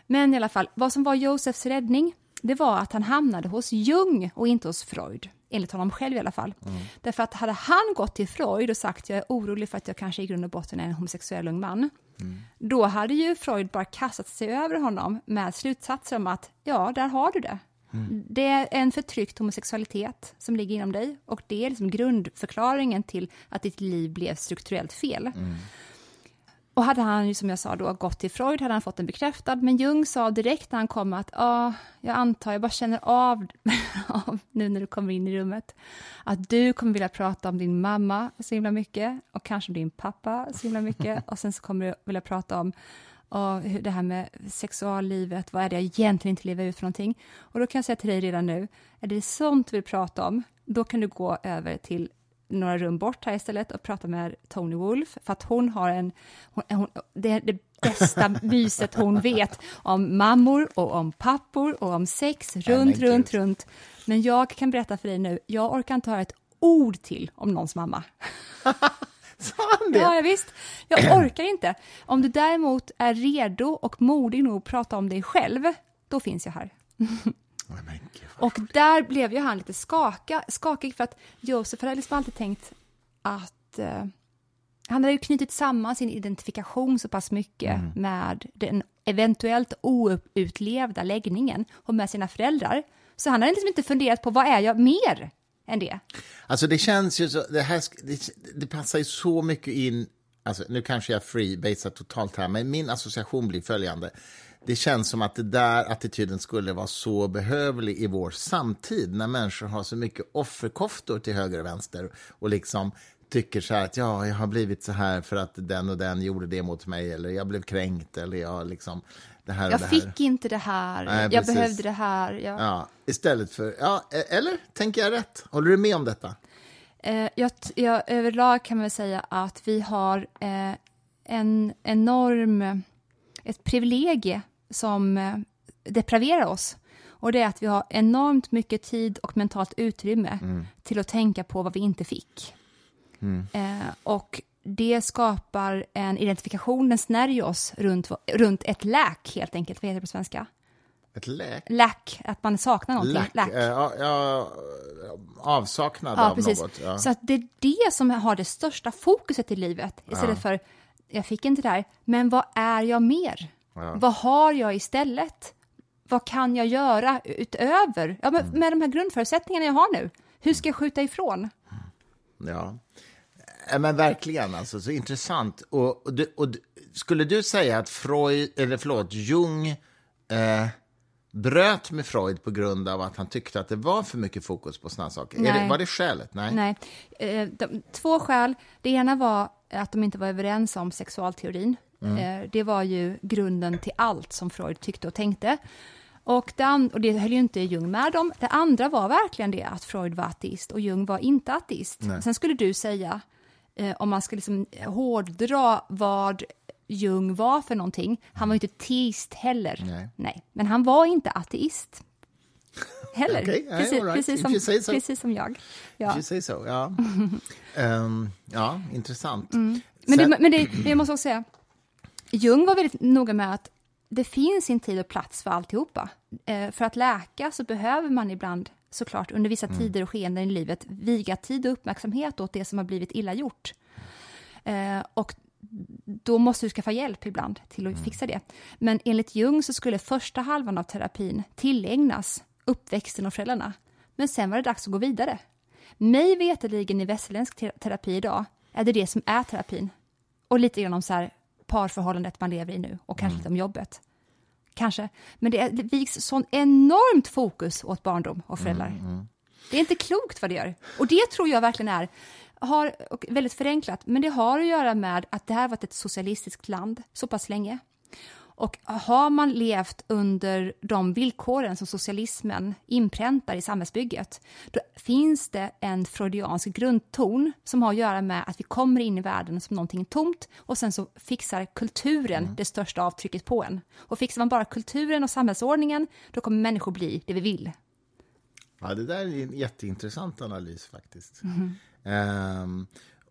Men i alla fall, vad som var Josefs räddning, det var att han hamnade hos Jung och inte hos Freud. Enligt honom själv i alla fall. Mm. Därför att hade han gått till Freud och sagt jag är orolig för att jag kanske i grund och botten är en homosexuell ung man, mm. då hade ju Freud bara kastat sig över honom med slutsatser om att ja, där har du det. Mm. Det är en förtryckt homosexualitet som ligger inom dig och det är liksom grundförklaringen till att ditt liv blev strukturellt fel. Och hade han, som jag sa, då, gått till Freud hade han fått den bekräftad, men Jung sa direkt när han kom att ja, jag antar, jag bara känner av, (laughs) av, nu när du kommer in i rummet, att du kommer vilja prata om din mamma så himla mycket och kanske om din pappa så himla mycket (laughs) och sen så kommer du vilja prata om och det här med sexuallivet, vad är det jag egentligen inte lever ut för någonting? Och då kan jag säga till dig redan nu, är det sånt du vill prata om, då kan du gå över till några rum bort här istället och prata med Tony Wolf, för att hon har en... Hon, hon, det det bästa (laughs) myset hon vet om mammor och om pappor och om sex, runt, runt, runt. Men jag kan berätta för dig nu, jag orkar inte höra ett ord till om någons mamma. (laughs) Sa han det? Ja, ja, visst. Jag (clears throat) orkar inte. Om du däremot är redo och modig nog att prata om dig själv, då finns jag här. (laughs) och där blev ju han lite skaka, skakig för att Josef hade liksom alltid tänkt att eh, han hade ju knutit samman sin identifikation så pass mycket mm. med den eventuellt outlevda läggningen och med sina föräldrar. Så han hade liksom inte funderat på vad är jag mer än det. Alltså det känns ju så, det här det, det passar ju så mycket in, alltså nu kanske jag freebasar totalt här, men min association blir följande. Det känns som att det där attityden skulle vara så behövlig i vår samtid när människor har så mycket offerkoftor till höger och vänster och liksom tycker så här att ja, jag har blivit så här för att den och den gjorde det mot mig eller jag blev kränkt eller jag liksom det här jag det fick här. inte det här, Nej, jag behövde det här. Ja. ja. istället för, ja, e- eller tänker jag rätt? Håller du med om detta? Eh, jag, jag, överlag kan man säga att vi har eh, en enorm, ett privilegie som eh, depraverar oss. Och det är att vi har enormt mycket tid och mentalt utrymme mm. till att tänka på vad vi inte fick. Mm. Eh, och det skapar en identifikation, den snärjer oss runt, runt ett läk helt enkelt. Vad heter det på svenska? Ett läk? Läk, att man saknar någonting. Läk, läk. Äh, ja, avsaknad ja, av precis. något. Ja. Så att det är det som har det största fokuset i livet, istället ja. för jag fick inte det här, men vad är jag mer? Vad har jag istället? Vad kan jag göra utöver? Ja, med, mm. med de här grundförutsättningarna jag har nu, hur ska jag skjuta ifrån? Ja. Ja, men verkligen, alltså, så intressant. Och, och, och, skulle du säga att Freud, eller förlåt, Jung eh, bröt med Freud på grund av att han tyckte att det var för mycket fokus på sådana saker? Det, var det skälet? Nej. Nej. Eh, de, två skäl. Det ena var att de inte var överens om sexualteorin. Mm. Eh, det var ju grunden till allt som Freud tyckte och tänkte. Och det, och det höll ju inte Jung med om. Det andra var verkligen det att Freud var ateist och Jung var inte ateist. Nej. Sen skulle du säga eh, om man ska liksom hårddra vad Jung var för någonting, han var inte teist heller. Nej. Nej. Men han var inte ateist. Heller. (laughs) okay, precis, right. precis, som, so. precis som jag. Ja. If you so, ja. um, (laughs) ja, intressant. Mm. Men, Sen... det, men det, jag måste också säga, Jung var väldigt noga med att det finns en tid och plats för alltihopa. Eh, för att läka så behöver man ibland såklart under vissa mm. tider och skeenden i livet viga tid och uppmärksamhet åt det som har blivit illa gjort. Eh, och då måste du skaffa hjälp ibland till att mm. fixa det. Men enligt Jung så skulle första halvan av terapin tillägnas uppväxten och föräldrarna. Men sen var det dags att gå vidare. Mig veterligen i västerländsk terapi idag är det det som är terapin. Och lite grann om så här parförhållandet man lever i nu och kanske mm. lite om jobbet kanske. Men det, det viks sån enormt fokus åt barndom och föräldrar. Mm, mm. Det är inte klokt vad det gör. Och det tror jag verkligen är, har, väldigt förenklat, men det har att göra med att det här varit ett socialistiskt land så pass länge. Och har man levt under de villkoren som socialismen inpräntar i samhällsbygget, då finns det en freudiansk grundton som har att göra med att vi kommer in i världen som någonting tomt och sen så fixar kulturen mm. det största avtrycket på en. Och fixar man bara kulturen och samhällsordningen, då kommer människor bli det vi vill. Ja, det där är en jätteintressant analys faktiskt. Mm. Um,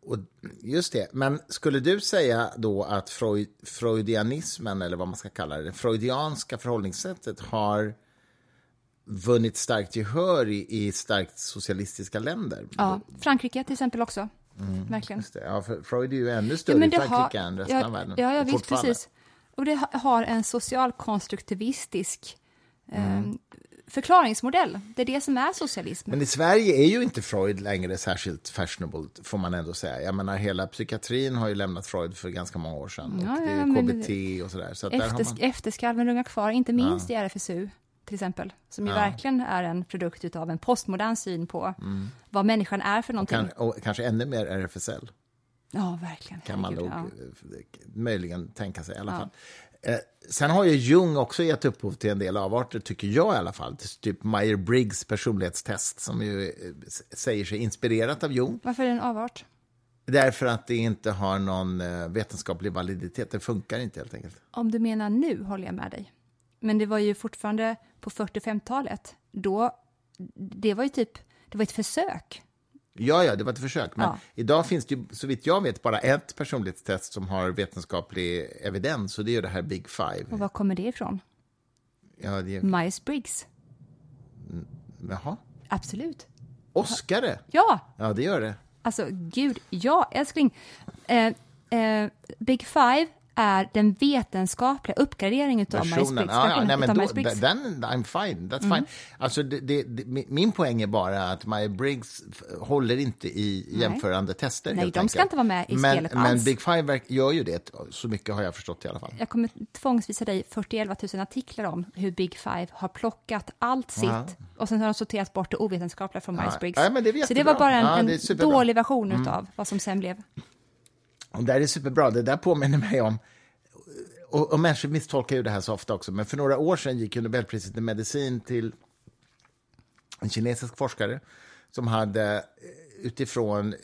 och just det, men skulle du säga då att Freud, freudianismen, eller vad man ska kalla det, det freudianska förhållningssättet har vunnit starkt gehör i, i starkt socialistiska länder. Ja, Frankrike till exempel också. Verkligen. Just det. Ja, för Freud är ju ännu större i Frankrike än resten ja, av världen. Ja, ja visst, precis. Och det ha- har en socialkonstruktivistisk Mm. eh, förklaringsmodell. Det är det som är socialism. Men i Sverige är ju inte Freud längre särskilt fashionable, får man ändå säga. Jag menar, hela psykiatrin har ju lämnat Freud för ganska många år sedan. Ja, och det ja, är KBT och sådär. Så Efter, man... Efterskalven rungar kvar, inte minst i RFSU till exempel, som ju Ja. verkligen är en produkt av en postmodern syn på vad människan är för någonting. Mm. Kan, och kanske ännu mer RFSL, ja, verkligen. kan man nog ja. eh, möjligen tänka sig i alla Ja. fall. Eh, sen har ju Jung också gett upphov till en del avarter, tycker jag i alla fall. Typ Meyer-Briggs personlighetstest, som ju eh, säger sig inspirerat av Jung. Varför är det en avart? Därför att det inte har någon eh, vetenskaplig validitet. Det funkar inte helt enkelt. Om du menar nu håller jag med dig. Men det var ju fortfarande på 40-50-talet. Då, det var ju typ, det var ett försök. Ja, ja, det var ett försök. Men Ja. idag finns det ju, så vitt jag vet, bara ett personlighetstest som har vetenskaplig evidens, och det är ju det här Big Five. Och var kommer det ifrån? Ja, det Myers-Briggs. jaha. Absolut. Oscare? Ja, Ja, det gör det. alltså gud, ja älskling. Eh, eh, Big Five är den vetenskapliga uppgraderingen av Versionen. Myers-Briggs. Ja, ja, nej, men då, den, I'm fine. That's Mm. fine. Alltså, det, det, det, min- poäng är bara att Meyer-Briggs f- håller inte i jämförande tester. Nej, de ska enkelt. inte vara med i men, spelet Men alls. Big Five gör ju det, så mycket har jag förstått i alla fall. Jag kommer tvångsvisa dig 41 000 artiklar om hur Big Five har plockat allt sitt Ja. och sen har de sorterat bort det ovetenskapliga från Myers-Briggs. Ja, men det är Så det var bara en, Ja, en. Mm. dålig version utav vad som sen blev. Och det där är superbra. Det där påminner mig om... Och, och människor misstolkar ju det här så ofta också, men för några år sedan gick ju Nobelpriset i medicin till en kinesisk forskare som hade eh, utifrån eh,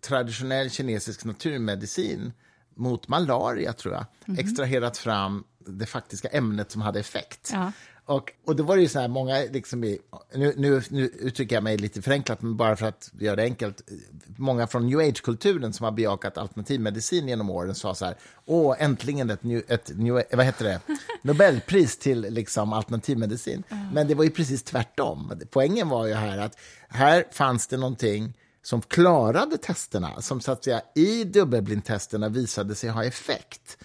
traditionell kinesisk naturmedicin mot malaria, tror jag, Mhm. extraherat fram det faktiska ämnet som hade effekt. Ja. Och, och då var det ju så här, många, liksom i, nu, nu, nu uttrycker jag mig lite förenklat, men bara för att göra det enkelt. Många från new age-kulturen som har bejakat alternativmedicin genom åren sa så här, åh, äntligen ett, new, ett new, vad heter det? Nobelpris till liksom, alternativmedicin. Men det var ju precis tvärtom. Poängen var ju här att här fanns det någonting som klarade testerna, som så att säga i dubbelblindtesterna visade sig ha effekt.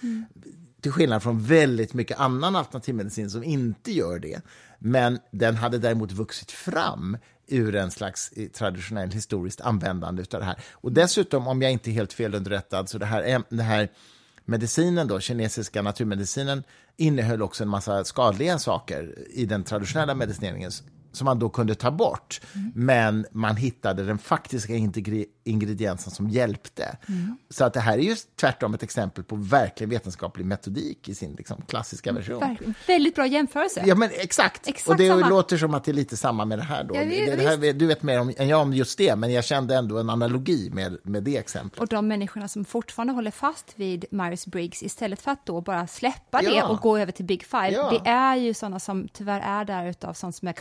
Till skillnad från väldigt mycket annan alternativmedicin som inte gör det. Men den hade däremot vuxit fram ur en slags eh, traditionell historiskt användande av det här. Och dessutom, om jag inte är helt felunderrättad, så det här, det här medicinen, då, kinesiska naturmedicinen, innehöll också en massa skadliga saker i den traditionella medicineringen som man då kunde ta bort. Men man hittade den faktiska ingrediensen som hjälpte. Så att det här är ju tvärtom ett exempel på verkligen vetenskaplig metodik i sin liksom, klassiska version. Verkligen. Väldigt bra jämförelse. Ja, men exakt. Exakt och det samma. låter som att det är lite samma med det här. Då. Ja, det, det här du vet mer om, än jag om just det, men jag kände ändå en analogi med, med det exemplet. Och de människorna som fortfarande håller fast vid Myers-Briggs istället för att då bara släppa Ja. det och gå över till Big Five, Ja. det är ju sådana som tyvärr är där utav sånt som är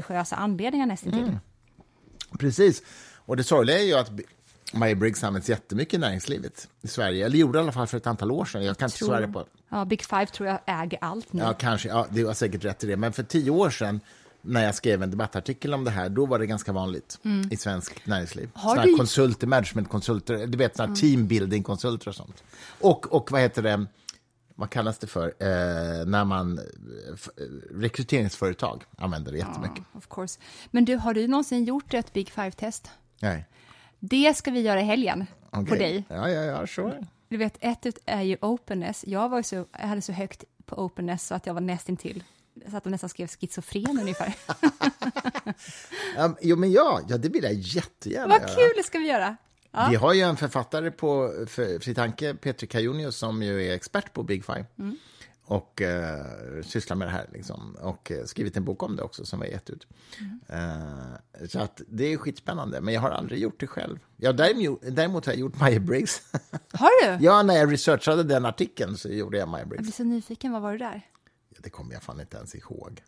kvasireligiösa anledningar nästan till. Mm. Precis. Och det sorgliga är ju att Meyer Briggs används jättemycket i näringslivet i Sverige. Eller gjorde i alla fall för ett antal år sedan. Jag kan inte svära på Ja, Big Five tror jag äger allt nu. Ja, kanske. Ja, det var säkert rätt i det. Men för tio år sedan, när jag skrev en debattartikel om det här, då var det ganska vanligt i svensk näringsliv. Mm. Har Såna du- Mm. konsulter, managementkonsulter, du vet, såna här teambuilding-konsulter och sånt. Och, och vad heter det, vad kallas det för, eh, när man, eh, eh, rekryteringsföretag använder det jättemycket. Of course. Men du, har du någonsin gjort ett Big Five-test? Nej. Det ska vi göra i helgen på Okej. dig. Ja, ja, ja, sure. Du vet, ett är ju openness. Jag, var så, jag hade så högt på openness så att jag var nästintill. Så att de nästan skrev schizofren ungefär. (laughs) Um, jo, men ja, ja, det vill jag jättegärna Vad göra. kul, det ska vi göra. Ja. Vi har ju en författare på för Fri Tanke, Petri Kajonius, som ju är expert på Big Five. Mm. Och eh, sysslar med det här. Liksom. Och eh, skrivit en bok om det också, som vi har gett ut. Mm. Eh, så att det är skitspännande, men jag har aldrig gjort det själv. Ja, däremot, däremot har jag gjort Meyer Briggs. (laughs) Har du? ja, när jag researchade den artikeln så gjorde jag Jag Briggs. blir så nyfiken, vad var det där? Ja, det kommer jag fan inte ens ihåg.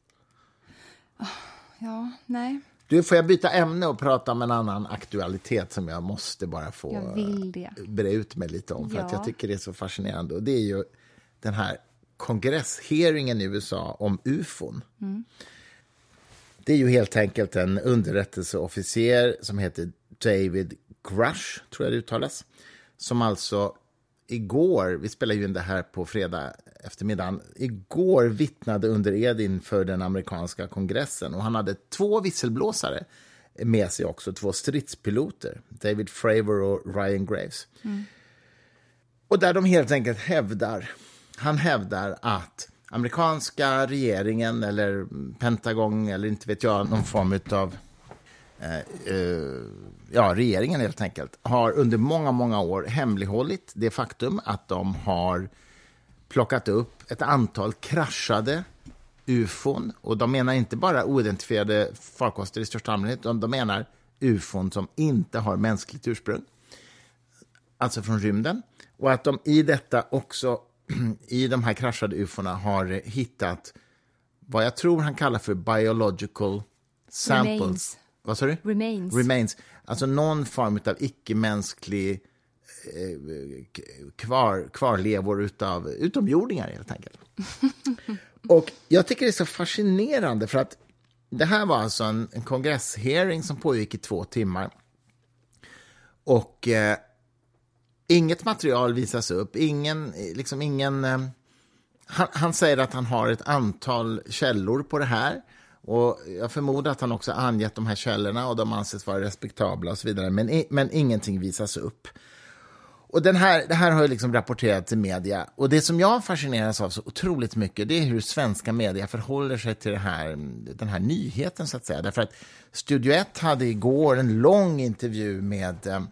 Ja, nej, Du, får jag byta ämne och prata om en annan aktualitet som jag måste bara få det. bre ut mig lite om, för att Ja. jag tycker det är så fascinerande. Och det är ju den här kongresshearingen i USA om ufon. Det är ju helt enkelt en underrättelseofficer som heter David Grush, tror jag det uttalas, som alltså igår, vi spelar ju in det här på fredag eftermiddagen, igår vittnade under ed inför den amerikanska kongressen och han hade två visselblåsare med sig också, två stridspiloter, David Fravor och Ryan Graves. Mm. Och där de helt enkelt hävdar, han hävdar att amerikanska regeringen eller Pentagon eller inte vet jag, någon form av eh, eh, ja, regeringen helt enkelt, har under många, många år hemlighållit det faktum att de har plockat upp ett antal kraschade ufon. Och de menar inte bara oidentifierade farkoster i största allmänhet, utan de menar ufon som inte har mänskligt ursprung, alltså från rymden. Och att de i detta också, (clears throat) i de här kraschade ufona, har hittat vad jag tror han kallar för biological samples. Remains. Vad sa du? Remains. Remains. Alltså någon form av icke-mänsklig Eh, kvar, kvarlevor utav utomjordingar, helt enkelt. (laughs) Och jag tycker det är så fascinerande, för att det här var alltså en, en kongresshearing som pågick i två timmar. Och eh, inget material visas upp, ingen, liksom ingen... Eh, han, han, säger att han har ett antal källor på det här. Och Jag förmodar att han också angett de här källorna och de anses vara respektabla och så vidare, men, men ingenting visas upp. Och den här, det här har liksom rapporterats i media. Och det som jag fascineras av så otroligt mycket, det är hur svenska media förhåller sig till det här, den här nyheten, så att säga. Därför att Studio 1 hade igår en lång intervju med eh,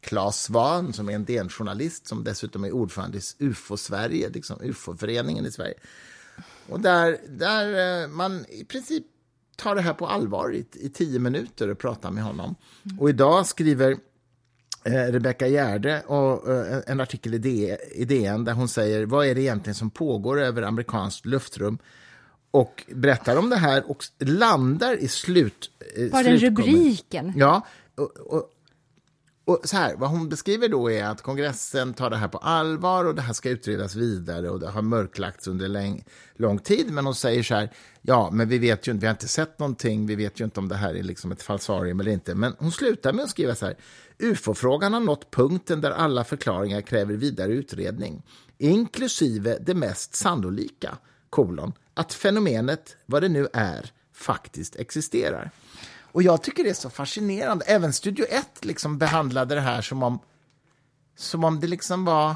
Claes Svahn, som är en DN-journalist, som dessutom är ordförande i UFO-Sverige, liksom UFO-föreningen i Sverige. Och där, där eh, man i princip tar det här på allvar i, i tio minuter och pratar med honom. Mm. Och idag skriver Rebecka Gärde och, eh, en artikel i, DN där hon säger vad är det egentligen som pågår över amerikanskt luftrum och berättar om det här och landar i slut... Eh, Bara den rubriken. Ja, och, och, och så här, vad hon beskriver då är att kongressen tar det här på allvar och det här ska utredas vidare och det har mörklagts under lång, lång tid. Men hon säger så här, ja, men vi vet ju inte, vi har inte sett någonting, vi vet ju inte om det här är liksom ett falsarium eller inte. Men hon slutar med att skriva så här, UFO-frågan har nått punkten där alla förklaringar kräver vidare utredning, inklusive det mest sannolika, kolon, att fenomenet, vad det nu är, faktiskt existerar. Och jag tycker det är så fascinerande. Även Studio 1 liksom behandlade det här som om, som om det liksom var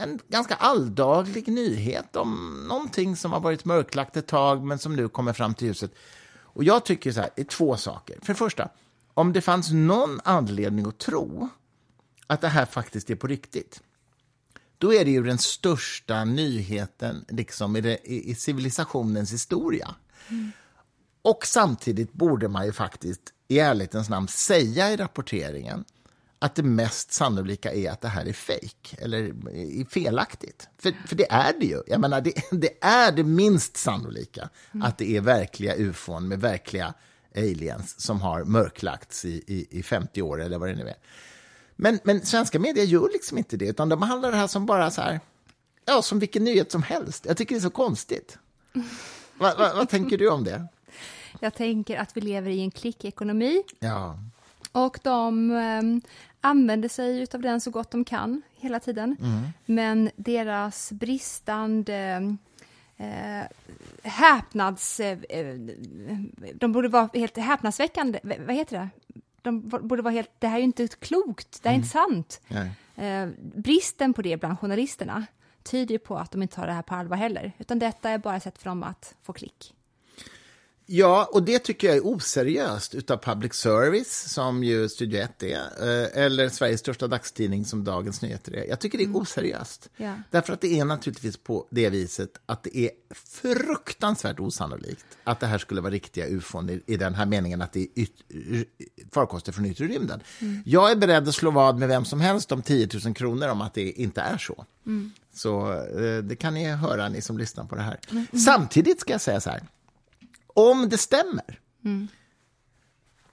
en ganska alldaglig nyhet om någonting som har varit mörklagt ett tag men som nu kommer fram till ljuset. Och jag tycker så här, det är två saker. För det första, om det fanns någon anledning att tro att det här faktiskt är på riktigt, då är det ju den största nyheten liksom i, det, i, i civilisationens historia. Mm. Och samtidigt borde man ju faktiskt i ärlighetens namn säga i rapporteringen att det mest sannolika är att det här är fejk eller felaktigt. För, för det är det ju. Jag menar, det, (laughs) det är det minst sannolika mm. att det är verkliga ufon med verkliga aliens som har mörklagts i, i, i 50 år eller vad det nu är. Men, men svenska medier gör liksom inte det, utan de behandlar det här som bara så här, ja, som vilken nyhet som helst. Jag tycker det är så konstigt. Va, va, vad tänker du om det? Jag tänker att vi lever i en klickekonomi. Ja. Och de um, använder sig av den så gott de kan hela tiden. Mm. Men deras bristande eh, häpnads... Eh, de borde vara helt häpnadsväckande. Vad heter det? De borde vara helt... Det här är inte klokt. Det här är mm. inte sant. Eh, bristen på det bland journalisterna tyder på att de inte tar det här på allvar heller. Utan detta är bara ett sätt för dem att få klick. Ja, och det tycker jag är oseriöst utav public service, som ju Studio 1 är, eh, eller Sveriges största dagstidning som Dagens Nyheter är. Jag tycker det är mm. oseriöst. Ja. Därför att det är naturligtvis på det viset att det är fruktansvärt osannolikt att det här skulle vara riktiga ufon i, i den här meningen att det är yt, farkoster från yttre rymden. Mm. Jag är beredd att slå vad med vem som helst om 10 000 kronor om att det inte är så. Mm. Så eh, det kan ni höra, ni som lyssnar på det här. Mm. Samtidigt ska jag säga så här, om det stämmer, mm.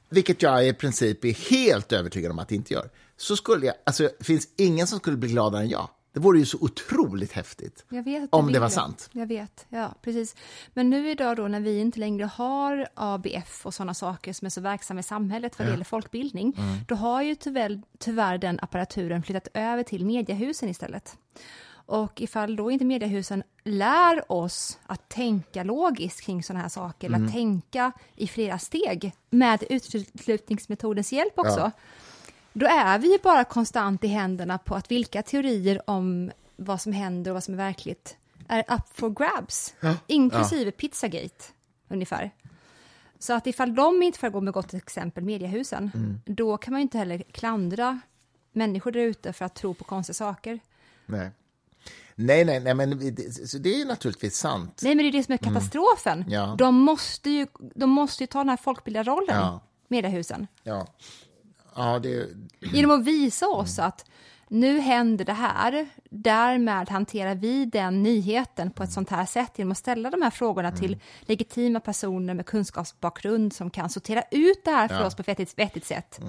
vilket jag i princip är helt övertygad om att det inte gör, så skulle jag, alltså det finns ingen som skulle bli gladare än jag. Det vore ju så otroligt häftigt. Vet, Om jag det var sant. Jag vet, ja precis. Men nu idag då när vi inte längre har ABF och sådana saker som är så verksamma i samhället vad det gäller folkbildning, Mm. då har ju tyvärr, tyvärr den apparaturen flyttat över till mediehusen istället. Och ifall då inte mediehusen lär oss att tänka logiskt kring sådana här saker, Mm. att tänka i flera steg med uteslutningsmetodens hjälp också, Ja. då är vi ju bara konstant i händerna på att vilka teorier om vad som händer och vad som är verkligt är up for grabs, inklusive Pizzagate, ungefär. Så att ifall de inte får gå med gott exempel, mediehusen, Mm. då kan man ju inte heller klandra människor där ute för att tro på konstiga saker. Nej. Nej, nej, nej, men det, det är ju naturligtvis sant. Nej, men det är det som är katastrofen. Mm. Ja. De, måste ju, de måste ju ta den här folkbildarrollen, Ja. mediehusen. Ja, ja det, Genom att visa oss att nu händer det här, därmed hanterar vi den nyheten på ett sånt här sätt genom att ställa de här frågorna till legitima personer med kunskapsbakgrund som kan sortera ut det här för oss på ett vettigt, vettigt sätt.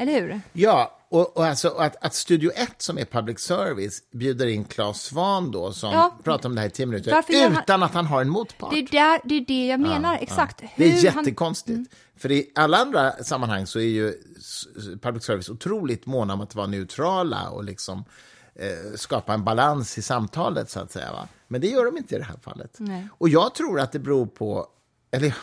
Eller hur? Ja, och, och alltså att, att Studio 1 som är public service bjuder in Claes Svan då som Ja. pratar om det här i tio minuter Varför gör han- utan att han har en motpart. Det är, där, det, är det jag menar, exakt. Det är Hur han- Mm. jättekonstigt. För i alla andra sammanhang så är ju public service otroligt måna om att vara neutrala och liksom eh, skapa en balans i samtalet, så att säga. Va? Men det gör de inte i det här fallet. Nej. Och jag tror att det beror på... Eller,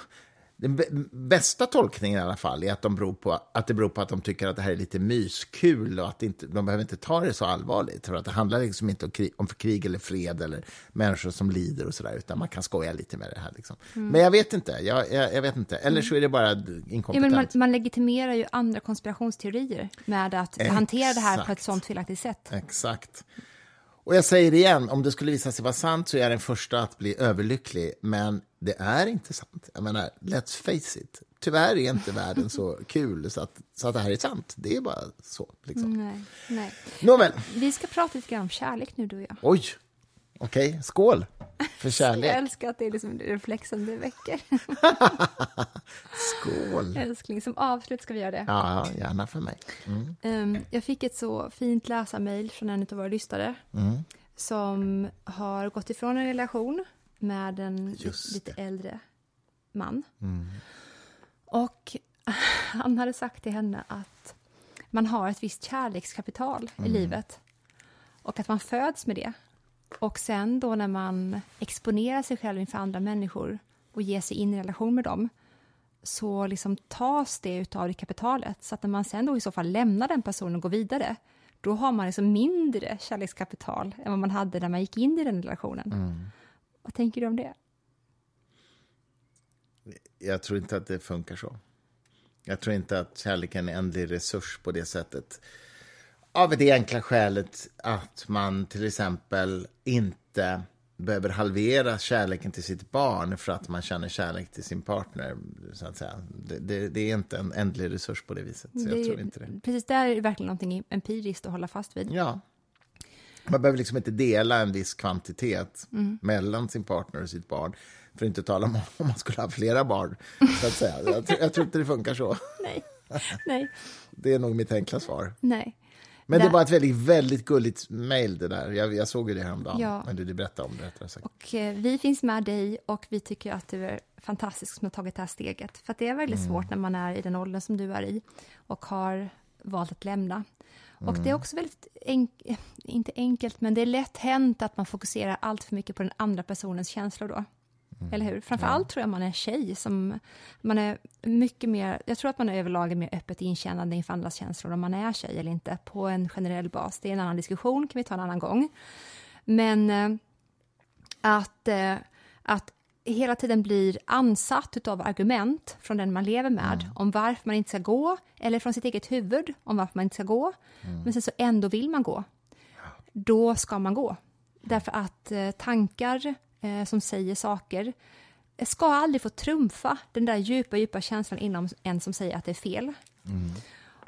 den bä- bästa tolkningen i alla fall är att, de beror på, att det beror på att de tycker att det här är lite myskul och att inte, de behöver inte ta det så allvarligt. För att det handlar liksom inte om krig, om krig eller fred eller människor som lider och sådär, utan man kan skoja lite med det här. Liksom. Men jag vet inte. Jag, jag, jag vet inte. Eller så är det bara Ja, men inkompetent. man, man legitimerar ju andra konspirationsteorier med att hantera det här på ett Exakt. sånt felaktigt sätt. Exakt. Och jag säger det igen, om det skulle visa sig vara sant så är jag den första att bli överlycklig. Men det är inte sant. Jag menar, let's face it. Tyvärr är inte världen så kul så att, så att det här är sant. Det är bara så. Liksom. Nej, nej. Nåväl. Vi ska prata lite grann om kärlek nu, du och jag. Oj. Okej, skål för Jag kärlek. älskar att det är liksom reflexen det väcker. (laughs) Skål. Älskling, som avslut ska vi göra det. Ja, gärna för mig. Ehm, jag fick ett så fint läsarmail från en av våra lyssnare Mm. som har gått ifrån en relation med en lite äldre man. Mm. Och (laughs) han hade sagt till henne att man har ett visst kärlekskapital Mm. i livet och att man föds med det. Och sen då när man exponerar sig själv inför andra människor och ger sig in i relation med dem så liksom tas det utav det kapitalet. Så att när man sen då i så fall lämnar den personen och går vidare då har man liksom mindre kärlekskapital än vad man hade när man gick in i den relationen. Mm. Vad tänker du om det? Jag tror inte att det funkar så. Jag tror inte att kärleken är en ändlig resurs på det sättet. Av det enkla skälet att man till exempel inte behöver halvera kärleken till sitt barn för att man känner kärlek till sin partner. Så att säga. Det, det, det är inte en ändlig resurs på det viset. Så jag Det- tror inte det. Precis, där är det verkligen någonting empiriskt att hålla fast vid. Ja. Man behöver liksom inte dela en viss kvantitet Mm. mellan sin partner och sitt barn. För att inte tala om (laughs) om man skulle ha flera barn. Så att säga. Jag, tror, jag tror inte det funkar så. (laughs) Nej, nej, Det är nog mitt enkla svar. nej. Men det var ett väldigt, väldigt gulligt mejl det där. Jag, jag såg ju det häromdagen. Ja. Men du, berättade om det rättare sagt. Och eh, vi finns med dig och vi tycker att du är fantastisk som har tagit det här steget. För det är väldigt Mm. svårt när man är i den åldern som du är i och har valt att lämna. Och det är Mm. också väldigt, enk- inte enkelt, men det är lätt hänt att man fokuserar allt för mycket på den andra personens känslor då. Mm. Eller hur? Framförallt tror jag man är tjej som man är mycket mer, jag tror att man är överlag mer öppet inkännande inför andras känslor om man är tjej eller inte på en generell bas. Det är en annan diskussion, kan vi ta en annan gång. Men eh, att, eh, att hela tiden blir ansatt av argument från den man lever med om varför man inte ska gå, eller från sitt eget huvud om varför man inte ska gå, men sen så ändå vill man gå, då ska man gå. Därför att eh, tankar eh, som säger saker ska aldrig få trumfa den där djupa, djupa känslan inom en som säger att det är fel.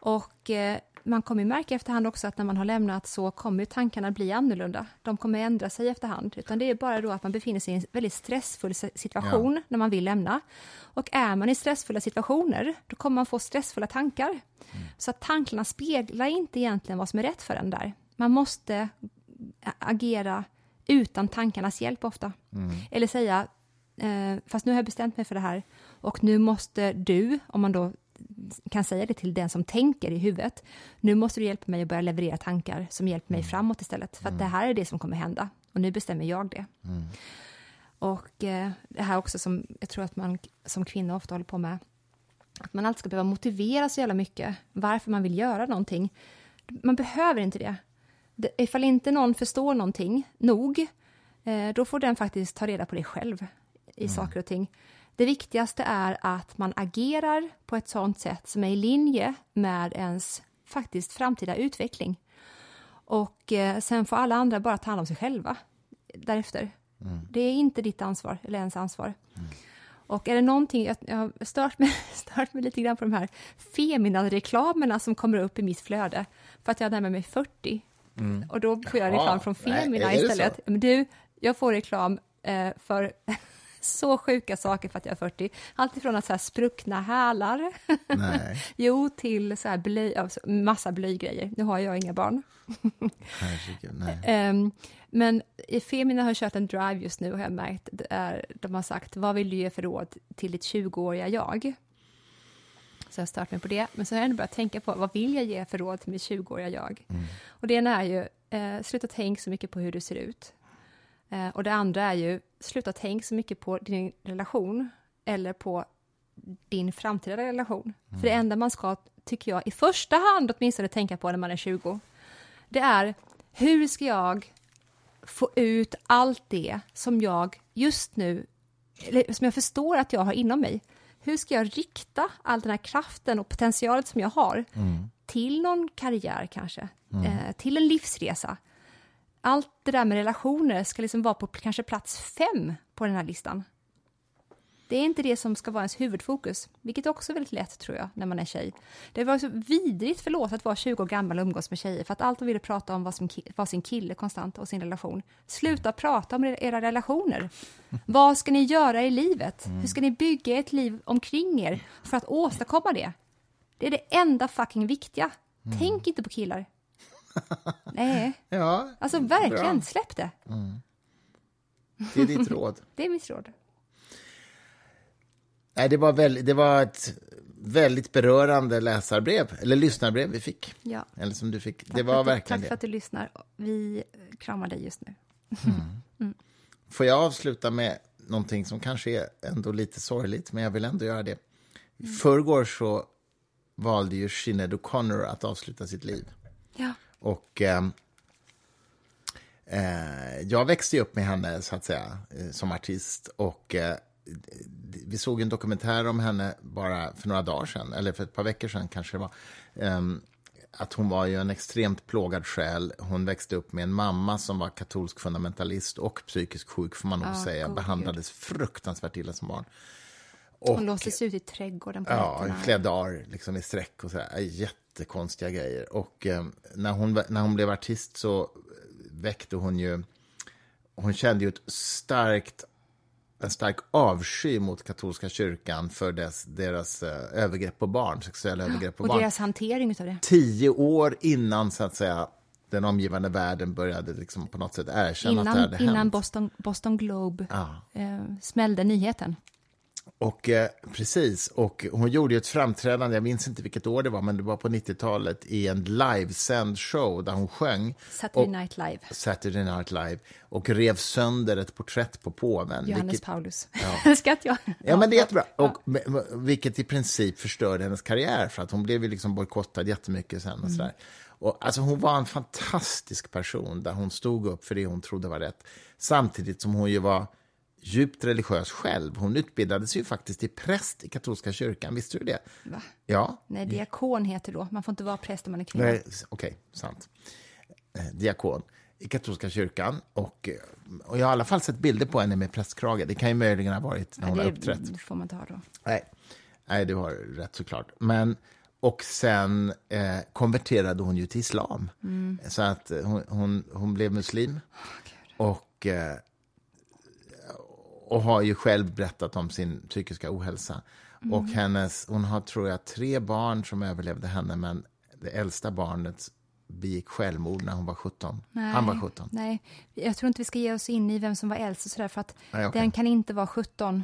Och eh, man kommer märka efterhand också att när man har lämnat så kommer tankarna bli annorlunda. De kommer ändra sig efterhand, utan det är bara då att man befinner sig i en väldigt stressfull si- situation när man vill lämna. Och är man i stressfulla situationer, då kommer man få stressfulla tankar. Så att tankarna speglar inte egentligen vad som är rätt för en där. Man måste agera utan tankarnas hjälp ofta. Eller säga, eh, fast nu har jag bestämt mig för det här och nu måste du, om man då kan säga det till den som tänker i huvudet, nu måste du hjälpa mig att börja leverera tankar som hjälper mig framåt istället, för att det här är det som kommer hända och nu bestämmer jag det. Och eh, det här också som jag tror att man som kvinna ofta håller på med, att man alltid ska behöva motivera så jävla mycket varför man vill göra någonting. Man behöver inte det. Ifall inte någon förstår någonting nog, eh, då får den faktiskt ta reda på det själv i saker och ting. Det viktigaste är att man agerar på ett sådant sätt som är i linje med ens faktiskt framtida utveckling. Och eh, sen får alla andra bara ta hand om sig själva därefter. Det är inte ditt ansvar, eller ens ansvar. Och är det någonting, jag, jag har stört mig, (laughs) stört mig lite grann på de här Femina-reklamerna som kommer upp i mitt flöde, för att jag närmar mig 40. Och då får jag reklam från nej, Femina det istället. Men du, jag får reklam eh, för (laughs) så sjuka saker för att jag är 40. Allt ifrån att så här spruckna hälar, Nej, (laughs) jo, till så här blöj, alltså massa blöjgrejer. Nu har jag inga barn. (laughs) nej. Ehm, men i Femina har kört en drive just nu, har jag märkt. Det är, de har sagt, vad vill du ge för råd till ditt 20-åriga jag? Så jag stört mig på det. Men så har jag ändå börjat tänka på, vad vill jag ge för råd till mitt 20-åriga jag? Och det ena är ju, eh, sluta tänk så mycket på hur du ser ut. Eh, och det andra är ju, sluta tänk så mycket på din relation eller på din framtida relation. För det enda man ska, tycker jag, i första hand åtminstone tänka på när man är 20, det är hur ska jag få ut allt det som jag just nu, eller som jag förstår att jag har inom mig. Hur ska jag rikta all den här kraften och potentialet som jag har till någon karriär kanske, eh, till en livsresa. Allt det där med relationer ska liksom vara på kanske plats fem på den här listan. Det är inte det som ska vara ens huvudfokus, vilket också är väldigt lätt tror jag när man är tjej. Det var så vidrigt, förlåt, att vara 20 år gammal och umgås med tjejer för att allt de ville prata om var, ki- var sin kille konstant och sin relation. Sluta prata om era relationer. Vad ska ni göra i livet? Hur ska ni bygga ett liv omkring er för att åstadkomma det? Det är det enda fucking viktiga. Tänk inte på killar. Nej, (laughs) Ja, alltså verkligen, Bra. släpp det. det är ditt råd. (laughs) Det är mitt råd. Det, var väl, det var ett väldigt berörande läsarbrev, eller lyssnarbrev vi fick. Ja. Eller som du fick. Tack Det var verkligen Tack för att du lyssnar. Vi kramar dig just nu. (laughs) Får jag avsluta med någonting som kanske är ändå lite sorgligt, men jag vill ändå göra det. I förrgår så valde ju Sinéad O'Connor att avsluta sitt liv. Ja. Och ehm, eh, jag växte upp med henne, så att säga, eh, som artist. Och eh, vi såg en dokumentär om henne bara för några dagar sedan, eller för ett par veckor sedan kanske det var. Ehm, att hon var ju en extremt plågad själ. Hon växte upp med en mamma som var katolsk fundamentalist och psykiskt sjuk, får man nog Ja, säga. gode Behandlades fruktansvärt illa som barn. Hon låstes ut i trädgården på Ja, i flera dagar liksom i sträck och så här, jättekonstiga grejer. Och eh, när, hon, när hon blev artist så väckte hon ju... Hon kände ju ett starkt, en stark avsky mot katolska kyrkan för dess, deras eh, övergrepp på barn, sexuella övergrepp på Och barn. deras hantering utav det. Tio år innan, så att säga, den omgivande världen började liksom på något sätt erkänna att det Innan, hade innan hänt. Boston, Boston Globe Ja. eh, smällde nyheten. Och eh, precis, och hon gjorde ju ett framträdande, jag minns inte vilket år det var, men det var på 90-talet i en livesänd show där hon sjöng. Saturday och, Night Live. Saturday Night Live och rev sönder ett porträtt på påven. Johannes vilket, Paulus. Älskar (laughs) att jag... ja, men det är jättebra. Och, men- vilket i princip förstörde hennes karriär, för att hon blev ju liksom bojkottad jättemycket sen. Och sådär. Och, alltså, hon var en fantastisk person där hon stod upp för det hon trodde var rätt. Samtidigt som hon ju var djupt religiös själv. Hon utbildades ju faktiskt till präst i katolska kyrkan, visste du det? Va? Ja. Nej, diakon heter då. Man får inte vara präst om man är kvinna. Nej, Okej, sant. Eh, diakon i katolska kyrkan. Och, eh, och jag har i alla fall sett bilder på henne med prästkrage. Det kan ju möjligen ha varit när Ja, hon har det uppträtt. får man ta då. Nej, Nej du har rätt såklart. Men, och sen eh, konverterade hon ju till islam. Så att eh, hon, hon, hon blev muslim. och, eh, och har ju själv berättat om sin psykiska ohälsa. Och hennes, hon har, tror jag, tre barn som överlevde henne, men det äldsta barnet begick självmord när hon var 17. Han var 17. Nej, jag tror inte vi ska ge oss in i vem som var äldst och sådär, för att Nej, okej. den kan inte vara 17.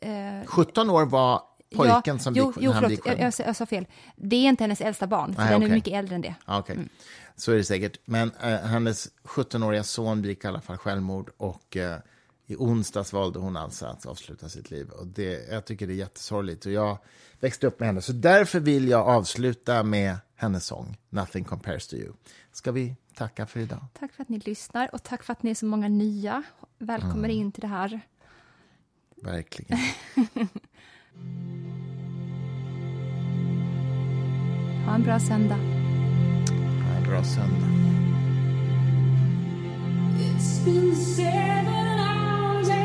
Eh, 17 år var pojken ja, som jo, begick, jo, förlåt, begick jag, självmord. jag, jag sa fel. Det är inte hennes äldsta barn, för Nej, den är okej. mycket äldre än det. Okej, Mm. så är det säkert. Men eh, hennes 17-åriga son begick i alla fall självmord och eh, i onsdags valde hon alltså att avsluta sitt liv. Och det, jag tycker det är jättesorgligt. Och jag växte upp med henne, så därför vill jag avsluta med hennes sång Nothing compares to you. Ska vi tacka för idag? Tack för att ni lyssnar och tack för att ni är så många nya. Välkommer Mm. in till det här. Verkligen. (laughs) Ha en bra söndag. Ha en bra söndag.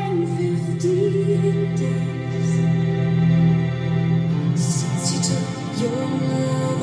15 days since you took your love.